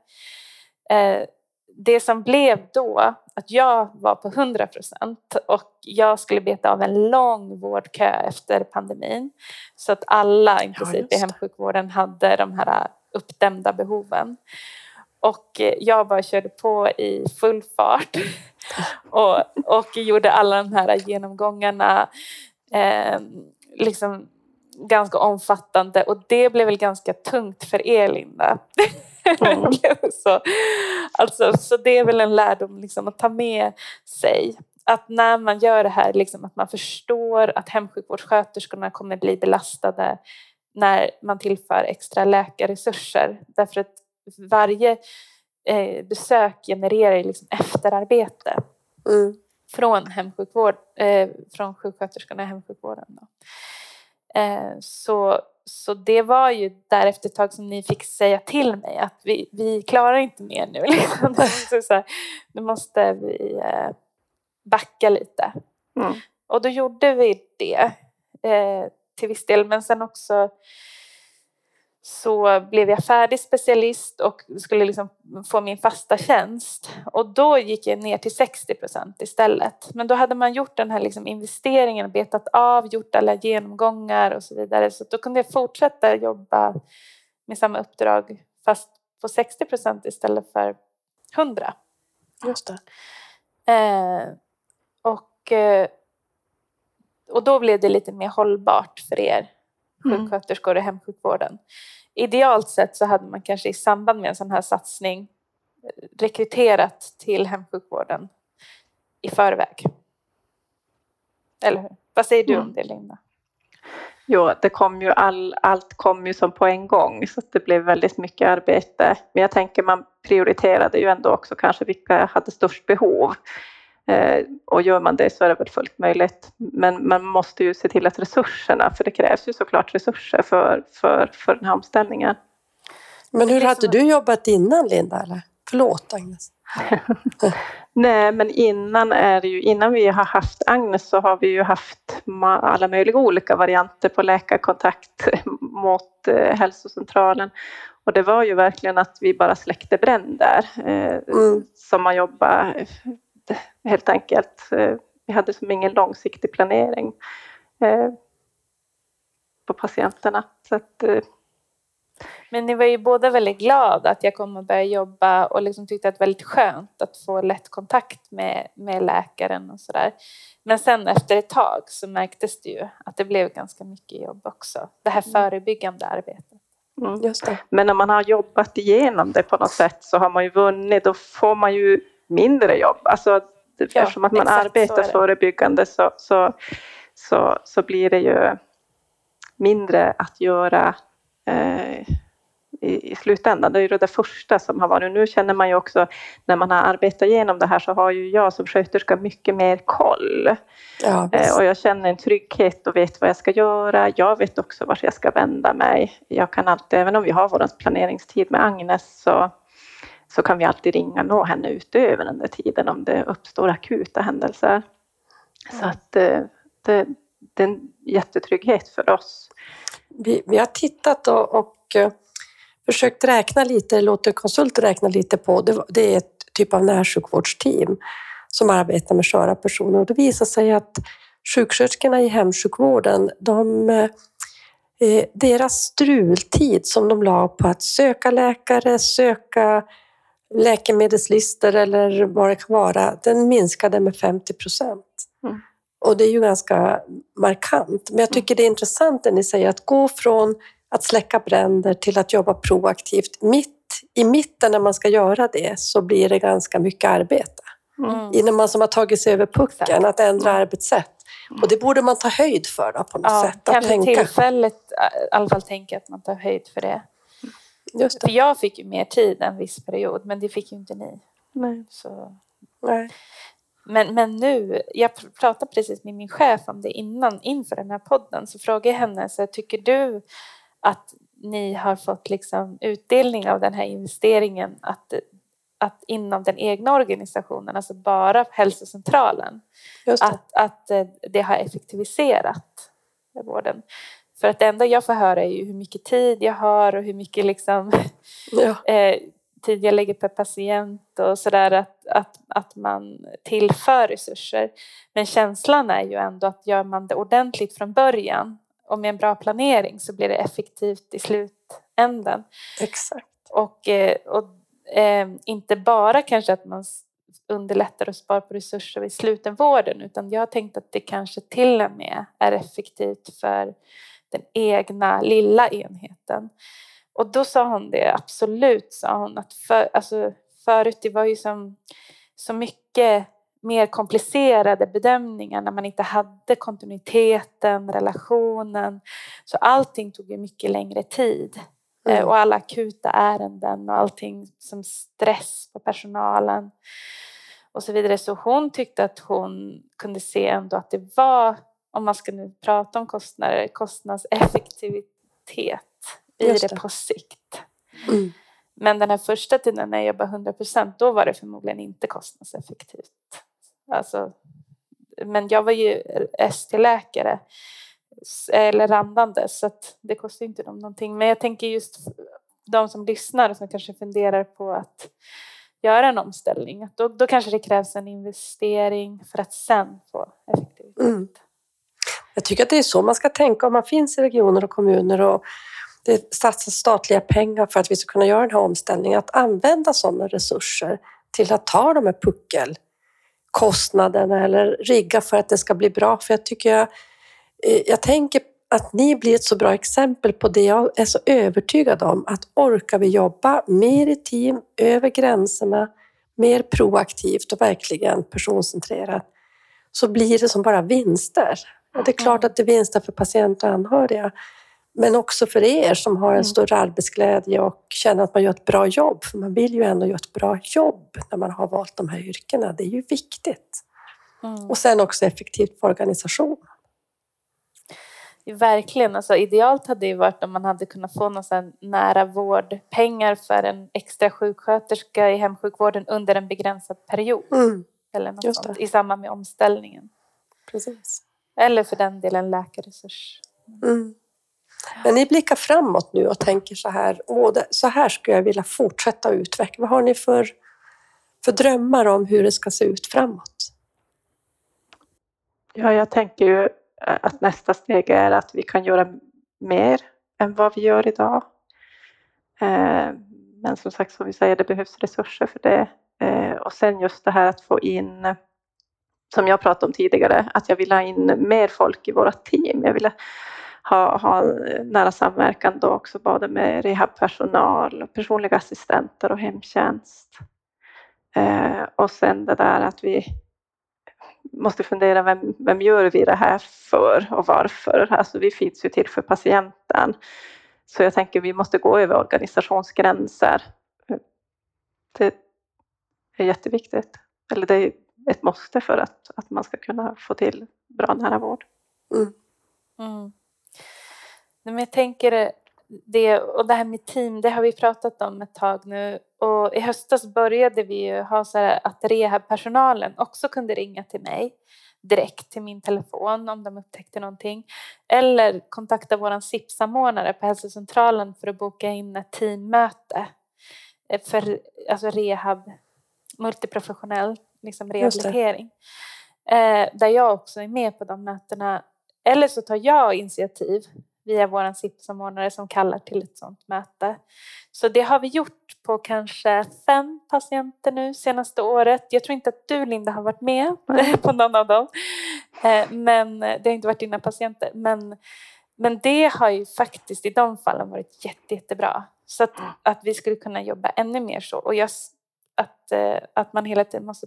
Det som blev då att jag var på 100 procent och jag skulle beta av en lång vårdkö efter pandemin. Så att alla i princip just i det. hemsjukvården hade de här uppdämda behoven. Och eh, jag bara körde på i full fart och, och gjorde alla de här genomgångarna eh, liksom ganska omfattande och det blev väl ganska tungt för er Linda. Mm. Så, alltså, så det är väl en lärdom liksom, att ta med sig. Att när man gör det här, liksom, att man förstår att hemsjukvårdssköterskorna kommer bli belastade när man tillför extra läkarresurser. Därför att varje eh, besök genererar liksom efterarbete Mm. från, hemsjukvård, eh, från sjuksköterskorna i hemsjukvården. Då. Eh, så, så det var ju därefter ett tag som ni fick säga till mig att vi, vi klarar inte mer nu. Liksom. så, så här, nu måste vi eh, backa lite. Mm. Och då gjorde vi det eh, till viss del. Men sen också så blev jag färdig specialist och skulle liksom få min fasta tjänst. Och då gick jag ner till 60 procent istället. Men då hade man gjort den här liksom investeringen, betat av, gjort alla genomgångar och så vidare. Så då kunde jag fortsätta jobba med samma uppdrag fast på 60 procent istället för 100. Just det. Eh, och, eh, och då blev det lite mer hållbart för er. Sjuksköterskor i hemsjukvården. Idealt sett så hade man kanske i samband med en sån här satsning eh, rekryterat till hemsjukvården i förväg. Eller hur? Vad säger du Mm. om det Linda? Jo, det kom ju all, allt kom ju som på en gång så det blev väldigt mycket arbete. Men jag tänker man prioriterade ju ändå också kanske vilka hade störst behov. Eh, och gör man det så är det väl fullt möjligt. Men man måste ju se till att resurserna, för det krävs ju såklart resurser för, för, för den här omställningen. Men hur hade du jobbat innan, Linda? Eller? Förlåt, Agnes. Nej, men innan, är det ju, innan vi har haft Agnes så har vi ju haft alla möjliga olika varianter på läkarkontakt mot eh, hälsocentralen. Och det var ju verkligen att vi bara släckte bränder eh, Mm. som man jobbar helt enkelt. Eh, vi hade som ingen långsiktig planering eh, på patienterna. Så att, eh, Men ni var ju båda väldigt glada att jag kom och började jobba och liksom tyckte att det var väldigt skönt att få lätt kontakt med, med läkaren och sådär. Men sen efter ett tag så märktes det ju att det blev ganska mycket jobb också. Det här förebyggande arbetet. mm. Just det. Men när man har jobbat igenom det på något sätt så har man ju vunnit, då får man ju mindre jobb. Alltså, det- Ja, eftersom att man exakt så arbetar det. förebyggande så, så, så, så blir det ju mindre att göra eh, i, i slutändan. Det är ju det första som har varit. Nu känner man ju också när man har arbetat igenom det här så har ju jag som sköterska mycket mer koll. Ja, Eh. Och jag känner en trygghet och vet vad jag ska göra. Jag vet också vart jag ska vända mig. Jag kan alltid, även om vi har vår planeringstid med Agnes så, så kan vi alltid ringa och nå henne utöver den där tiden om det uppstår akuta händelser. Så att eh, det, det är en jättetrygghet för oss. Vi, vi har tittat och, och eh, försökt räkna lite, låter konsulter räkna lite på, det, det är ett typ av närsjukvårdsteam som arbetar med sköra personer och det visar sig att sjuksköterskorna i hemsjukvården, de, eh, deras strultid som de la på att söka läkare, söka läkemedelslistor eller vad det kan vara, den minskade med 50 procent. Mm. Och det är ju ganska markant. Men jag tycker det är intressant det ni säger, att gå från att släcka bränder till att jobba proaktivt. Mitt i mitten när man ska göra det så blir det ganska mycket arbete. Mm. Innan man som har tagit sig över pucken, Exakt. att ändra arbetssätt. Och det borde man ta höjd för då, på något Ja, sätt. Att tänka. tillfället äh, i alla fall tänka att man tar höjd för det. Just För det. jag fick ju mer tid en viss period, men det fick ju inte ni. Nej. Så. Nej. Men, men nu, jag pr- pratade precis med min chef om det innan, inför den här podden, så frågade jag henne, så här, tycker du att ni har fått liksom utdelning av den här investeringen att, att inom den egna organisationen, alltså bara hälsocentralen, Just det. att, att eh, det har effektiviserat vården? För att det enda jag får höra är ju hur mycket tid jag har och hur mycket liksom Ja. eh, tid jag lägger per patient och sådär att, att, att man tillför resurser. Men känslan är ju ändå att gör man det ordentligt från början och med en bra planering så blir det effektivt i slutändan. Exakt. Och, eh, och eh, inte bara kanske att man underlättar och sparar på resurser i slutenvården utan jag har tänkt att det kanske till och med är effektivt för den egna lilla enheten. Och då sa hon det, absolut sa hon, att för, alltså, förut det var ju som, så mycket mer komplicerade bedömningar när man inte hade kontinuiteten, relationen. Så allting tog ju mycket längre tid. Eh, Mm. Och alla akuta ärenden och allting som stress på personalen och så vidare. Så hon tyckte att hon kunde se ändå att det var, om man ska nu prata om kostnader, kostnadseffektivitet i det. det. på sikt. Mm. Men den här första tiden när jag jobbade 100 procent, då var det förmodligen inte kostnadseffektivt. Alltså, men jag var ju ST-läkare eller randande så att det kostar inte dem någonting. Men jag tänker just de som lyssnar och som kanske funderar på att göra en omställning. Då, då kanske det krävs en investering för att sen få effektivitet. Mm. Jag tycker att det är så man ska tänka om man finns i regioner och kommuner och det satsas statliga pengar för att vi ska kunna göra den här omställningen. Att använda sådana resurser till att ta de här puckelkostnaderna eller rigga för att det ska bli bra. För jag tycker jag, eh, jag tänker att ni blir ett så bra exempel på det jag är så övertygad om. Att orkar vi jobba mer i team, över gränserna, mer proaktivt och verkligen personcentrerat så blir det som bara vinster. Och det är klart att det är vinster för patienter och anhöriga. Men också för er som har en Mm. större arbetsglädje och känner att man gör ett bra jobb. För man vill ju ändå göra ett bra jobb när man har valt de här yrkena. Det är ju viktigt. Mm. Och sen också effektivt för organisationen. Verkligen. Alltså, idealt hade ju varit om man hade kunnat få någon nära vårdpengar för en extra sjuksköterska i hemsjukvården under en begränsad period. Mm, Eller något sånt, det. i samband med omställningen. precis. Eller för den delen läkarresurs. Mm. Men ni blickar framåt nu och tänker så här, Åh, det, så här skulle jag vilja fortsätta utveckla. Vad har ni för, för drömmar om hur det ska se ut framåt? Ja, jag tänker ju att nästa steg är att vi kan göra mer än vad vi gör idag. Eh, Men som sagt, som vi säger, det behövs resurser för det. Eh, Och sen just det här att få in, som jag pratade om tidigare, att jag vill ha in mer folk i våra team. Jag vill ha, ha nära samverkan då också både med rehabpersonal, personliga assistenter och hemtjänst. Eh, Och sen det där att vi måste fundera vem, vem gör vi det här för och varför? Alltså vi finns ju till för patienten. Så jag tänker vi måste gå över organisationsgränser. Det är jätteviktigt. Eller det är ett måste för att, att man ska kunna få till bra nära vård. Mm. Nej, Men jag tänker det, och det här med team, det har vi pratat om ett tag nu. Och i höstas började vi ju ha så här att rehabpersonalen också kunde ringa till mig direkt till min telefon om de upptäckte någonting. Eller kontakta vår SIP-samordnare på hälsocentralen för att boka in ett teammöte eh, för alltså rehab, multiprofessionell liksom rehabilitering. Eh, där jag också är med på de mötena. Eller så tar jag initiativ via vår SIP-samordnare som kallar till ett sådant möte. Så det har vi gjort på kanske fem patienter nu senaste året. Jag tror inte att du Linda har varit med på någon av dem. Eh, Men det har inte varit dina patienter. Men, men det har ju faktiskt i de fallen varit jätte, jättebra. Så att, att vi skulle kunna jobba ännu mer så. Och jag, att, eh, att man hela tiden måste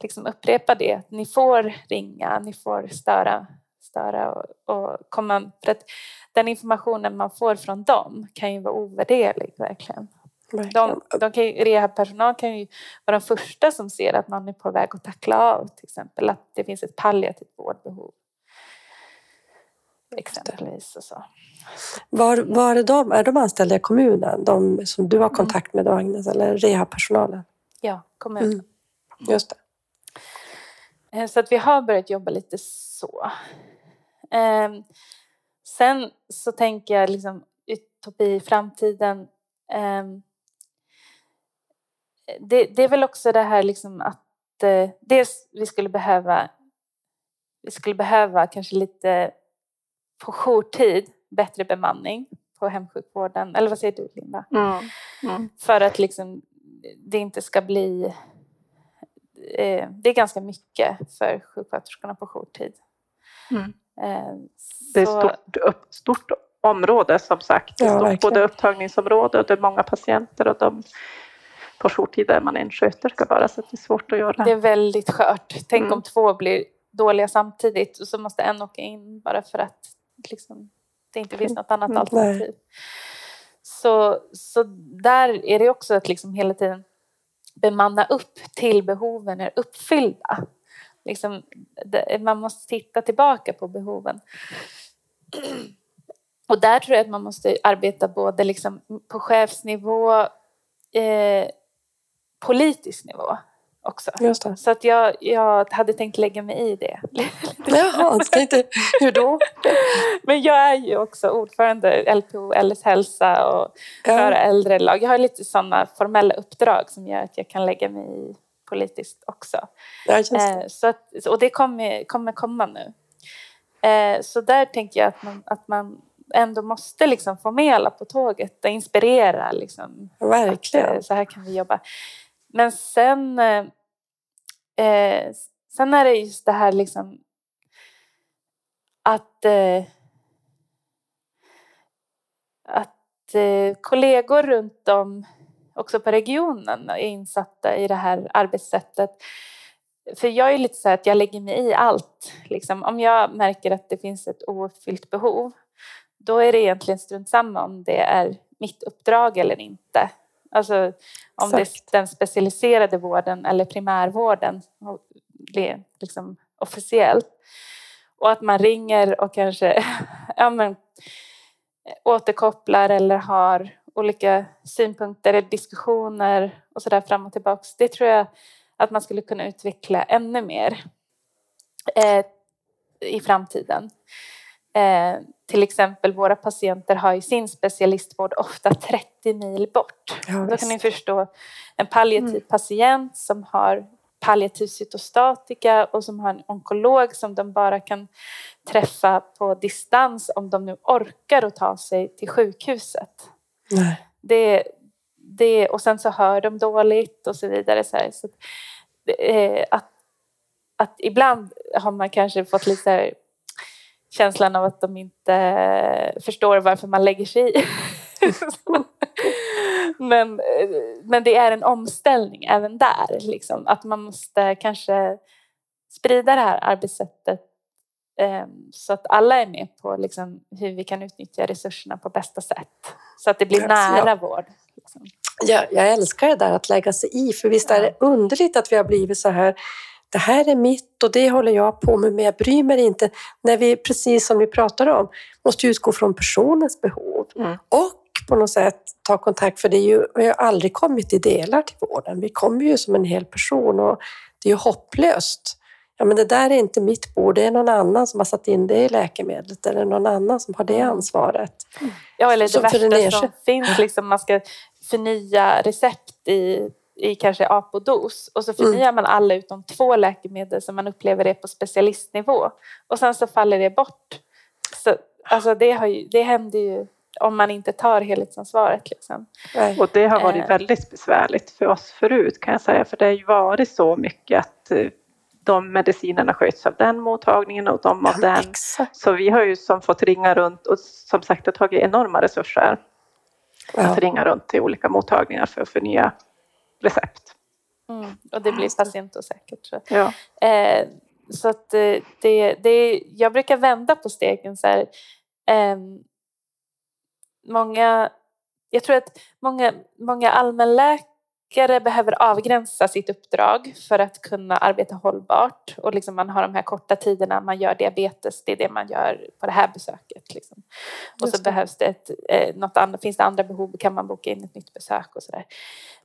liksom upprepa det. Ni får ringa, ni får störa, störa och, och komma. För att den informationen man får från dem kan ju vara ovärderlig verkligen. De, de kan ju, rehabpersonal kan ju vara de första som ser att någon är på väg att tackla av till exempel. Att det finns ett palliativt vårdbehov. Exempelvis och så. Var, var är de? Är de anställda i kommunen? De som du har kontakt med, då, Agnes, eller rehabpersonalen? Ja, kommun. Mm. Just det. Eh, Så att vi har börjat jobba lite så. Ehm, Sen så tänker jag liksom utopi i framtiden. ehm, Det, det är väl också det här liksom att eh, dels vi skulle behöva vi skulle behöva kanske lite på jourtid bättre bemanning på hemsjukvården. Eller vad säger du Linda? Mm. Mm. För att liksom det inte ska bli... Eh, det är ganska mycket för sjuksköterskorna på jourtid. Mm. Eh, Det är ett stort, upp, stort område som sagt. Ja, stort, både upptagningsområde och det är många patienter och de, på jourtid är man en sköterska bara så det är svårt att göra. Det är väldigt skört. Tänk Mm. om två blir dåliga samtidigt och så måste en åka in bara för att liksom, det inte finns något annat Mm, alternativ. Så, så där är det också att liksom hela tiden bemanna upp till behoven är uppfyllda. Liksom, man måste titta tillbaka på behoven. Och där tror jag att man måste arbeta både liksom på chefsnivå, eh, politisk nivå också. Så att jag, jag hade tänkt lägga mig i det. Jaha, så tänkte, hur då? Men jag är ju också ordförande LPO, LS hälsa och Ja, äldrelag. Jag har lite sådana formella uppdrag som gör att jag kan lägga mig i politiskt också. ja. Eh, så att, och det kommer, kommer komma nu. Eh, så där tänker jag att man, att man ändå måste liksom få med alla på tåget och inspirera. Liksom, att, Verkligen. eh, så här kan vi jobba. Men sen, eh, eh sen är det just det här liksom att, eh, att eh, kollegor runt om också på regionen är insatta i det här arbetssättet. För jag är lite så att jag lägger mig i allt. Liksom. Om jag märker att det finns ett ouppfyllt behov, då är det egentligen strunt samma om det är mitt uppdrag eller inte. Alltså om Exakt. det är den specialiserade vården eller primärvården liksom officiellt. Och att man ringer och kanske ja, men, återkopplar eller har olika synpunkter eller diskussioner och sådär fram och tillbaks. Det tror jag att man skulle kunna utveckla ännu mer eh, i framtiden. Eh, till exempel våra patienter har ju sin specialistvård ofta 30 mil bort. Ja, Då kan ni förstå en palliativ mm. patient som har palliativ cytostatika och som har en onkolog som de bara kan träffa på distans om de nu orkar att ta sig till sjukhuset. Nej. Det, det, och sen så hör de dåligt och så vidare. Så, så eh, att, att ibland har man kanske fått lite känslan av att de inte förstår varför man lägger sig i. men, men det är en omställning även där. Liksom. Att man måste kanske sprida det här arbetssättet eh, så att alla är med på liksom, hur vi kan utnyttja resurserna på bästa sätt. Så att det blir nära ja. vård. Liksom. Ja, jag älskar det där att lägga sig i, för visst är det underligt att vi har blivit så här det här är mitt och det håller jag på med, men jag bryr mig inte. När vi, precis som vi pratar om, måste utgå från personens behov. Mm. Och på något sätt ta kontakt, för det är ju, vi har aldrig kommit i delar till vården. Vi kommer ju som en hel person och det är ju hopplöst. Ja, men det där är inte mitt bord, det är någon annan som har satt in det i läkemedlet eller någon annan som har det mm. ansvaret. Ja, eller det värsta som finns, liksom, man ska förnya recept i i kanske apodos och så mm. förnyar mm. man alla utom två läkemedel som man upplever är på specialistnivå och sen så faller det bort. Så, alltså det, har ju, det händer ju om man inte tar helhetsansvaret. Liksom. Och det har varit eh. väldigt besvärligt för oss förut kan jag säga, för det har ju varit så mycket att eh, de medicinerna sköts av den mottagningen och de av ja, den. Exakt. Så vi har ju som fått ringa runt och som sagt har tagit enorma resurser ja. att ringa runt till olika mottagningar för att förnya recept. Mm, och det blir patientosäkert. Så. Ja. Eh, så att eh, det, det, jag brukar vända på stegen så här. Eh, många, jag tror att många, många allmänläkare läkare behöver avgränsa sitt uppdrag för att kunna arbeta hållbart. Och liksom man har de här korta tiderna, man gör diabetes, det är det man gör på det här besöket. Liksom. Och så behövs det ett, eh, något annat, finns det andra behov kan man boka in ett nytt besök och sådär.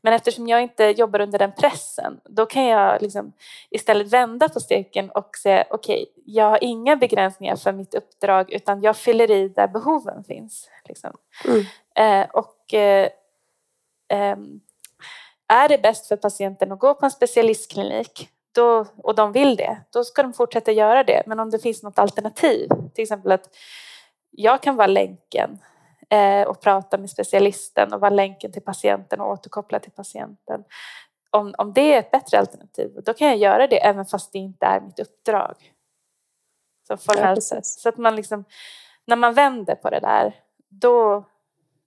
Men eftersom jag inte jobbar under den pressen, då kan jag liksom istället vända på steken och säga okej, okay, jag har inga begränsningar för mitt uppdrag utan jag fyller i där behoven finns. Liksom. Mm. Eh, och eh, ehm, är det bäst för patienten att gå på en specialistklinik då, och de vill det, då ska de fortsätta göra det. Men om det finns något alternativ, till exempel att jag kan vara länken eh, och prata med specialisten och vara länken till patienten och återkoppla till patienten. Om, om det är ett bättre alternativ, då kan jag göra det även fast det inte är mitt uppdrag. Så formellt sett. Så att man liksom, när man vänder på det där, då,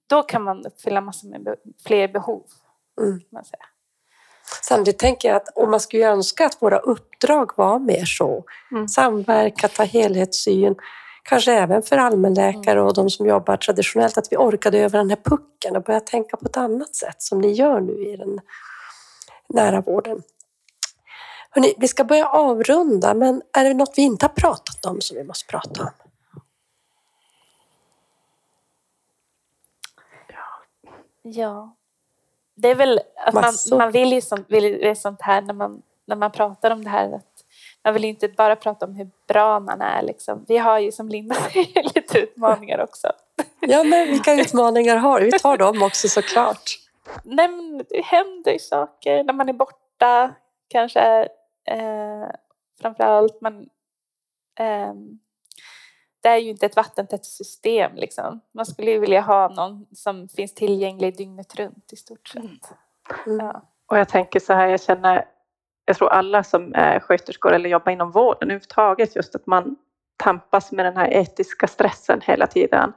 då kan man uppfylla massor med fler behov. Mm. Man säga. Samtidigt tänker jag att om man skulle önska att våra uppdrag var mer så, mm. samverka, ta helhetssyn, kanske även för allmänläkare mm. och de som jobbar traditionellt, att vi orkade över den här pucken och börja tänka på ett annat sätt som ni gör nu i den nära vården. Hörrni, vi ska börja avrunda, men är det något vi inte har pratat om som vi måste prata om? Ja, det är väl att man, man vill ju sånt, vill sånt här när man, när man pratar om det här. Att man vill inte bara prata om hur bra man är. Liksom. Vi har ju som Linda säger lite utmaningar också. Ja, men vilka utmaningar har du? Vi tar dem också såklart. Nej, men det händer saker när man är borta kanske. Eh, framförallt man eh, det är ju inte ett vattentätt system. Liksom. Man skulle ju vilja ha någon som finns tillgänglig dygnet runt i stort sett. Mm. mm. Ja. Och jag tänker så här, jag känner, jag tror alla som är sköterskor eller jobbar inom vården överhuvudtaget, just att man tampas med den här etiska stressen hela tiden.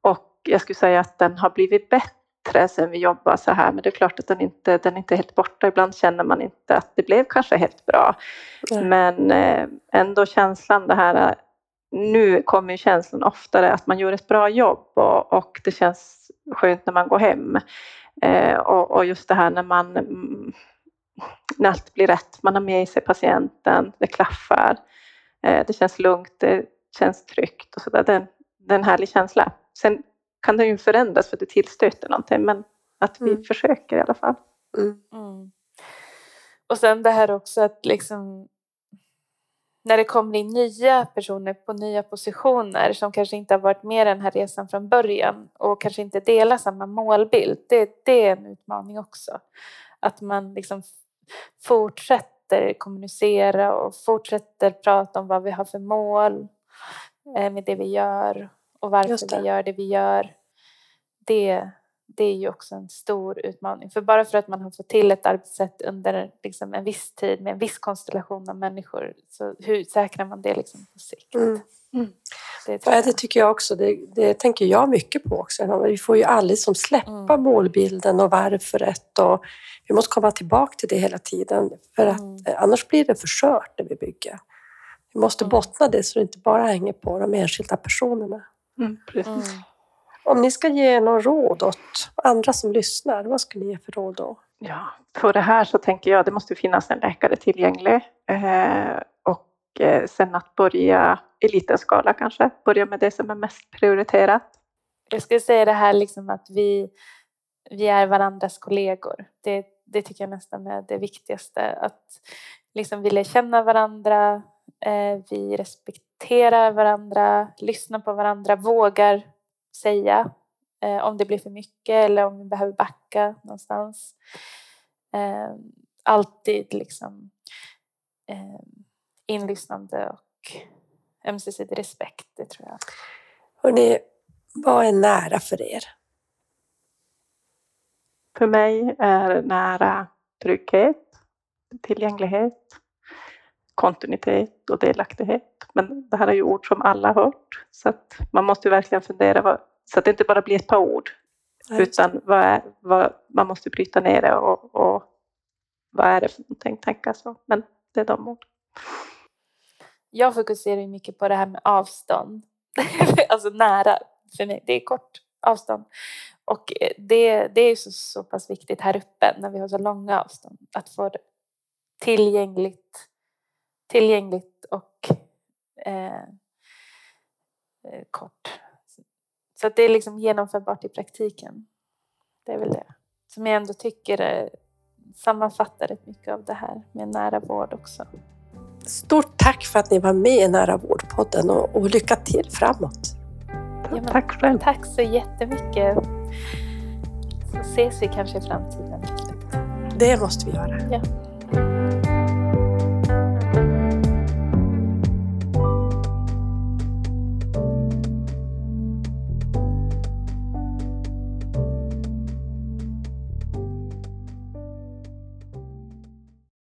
Och jag skulle säga att den har blivit bättre sen vi jobbade så här, men det är klart att den inte den är inte helt borta. Ibland känner man inte att det blev kanske helt bra. Nej. Men eh, ändå känslan det här, nu kommer ju känslan oftare att man gör ett bra jobb och, och det känns skönt när man går hem. Eh, och, och just det här när man mm, när allt blir rätt, man har med sig patienten, det klaffar, eh, det känns lugnt, det känns tryggt och sådär. Det, det är en härlig känsla. Sen kan den ju förändras för att det tillstöter någonting, men att vi Mm. försöker i alla fall. Mm. Mm. Och sen det här också att liksom när det kommer in nya personer på nya positioner som kanske inte har varit med den här resan från början och kanske inte delar samma målbild. Det, det är en utmaning också. Att man liksom fortsätter kommunicera och fortsätter prata om vad vi har för mål eh, med det vi gör och varför vi gör det vi gör. Det, det är ju också en stor utmaning. För bara för att man har fått till ett arbetssätt under liksom en viss tid med en viss konstellation av människor, så hur säkrar man det liksom på sikt? Mm. Det tror Ja, det tycker jag också. Det, det tänker jag mycket på också. Vi får ju aldrig som släppa Mm. målbilden och varföret. Och vi måste komma tillbaka till det hela tiden. För att Mm. eh, annars blir det för skört det vi bygger. Vi måste Mm. bottna det så det inte bara hänger på de enskilda personerna. Om ni ska ge någon råd åt andra som lyssnar, vad skulle ni ge för råd då? Ja, för det här så tänker jag det måste finnas en läkare tillgänglig. Eh, och eh, sen att börja i liten skala kanske, börja med det som är mest prioriterat. Jag skulle säga det här liksom att vi, vi är varandras kollegor. Det, det tycker jag nästan är det viktigaste. Att liksom vi lär känna varandra, eh, vi respekterar varandra, lyssnar på varandra, vågar säga eh, om det blir för mycket eller om vi behöver backa någonstans. Eh, alltid liksom eh, inlyssnande och ömsesidig respekt, det tror jag. Hörrni, vad är nära för er? För mig är nära trygghet, tillgänglighet, kontinuitet och delaktighet. Men det här är ju ord som alla har hört, så att man måste ju verkligen fundera vad, så att det inte bara blir ett par ord, utan vad är, vad, man måste bryta ner det och, och vad är det för någonting, tänka så. Men det är de ord. Jag fokuserar ju mycket på det här med avstånd. alltså nära för mig. Det är kort avstånd. Och eh, det, det är ju så, så pass viktigt här uppe när vi har så långa avstånd. Att få det tillgängligt, tillgängligt och eh, eh, kort. Så att det är liksom genomförbart i praktiken. Det är väl det. Som jag ändå tycker eh, sammanfattar rätt mycket av det här med nära vård också. Stort tack för att ni var med i Nära vårdpodden och, och lycka till framåt. Ja, men Tack själv. Tack så jättemycket. Så ses vi kanske i framtiden. Det måste vi göra. Ja.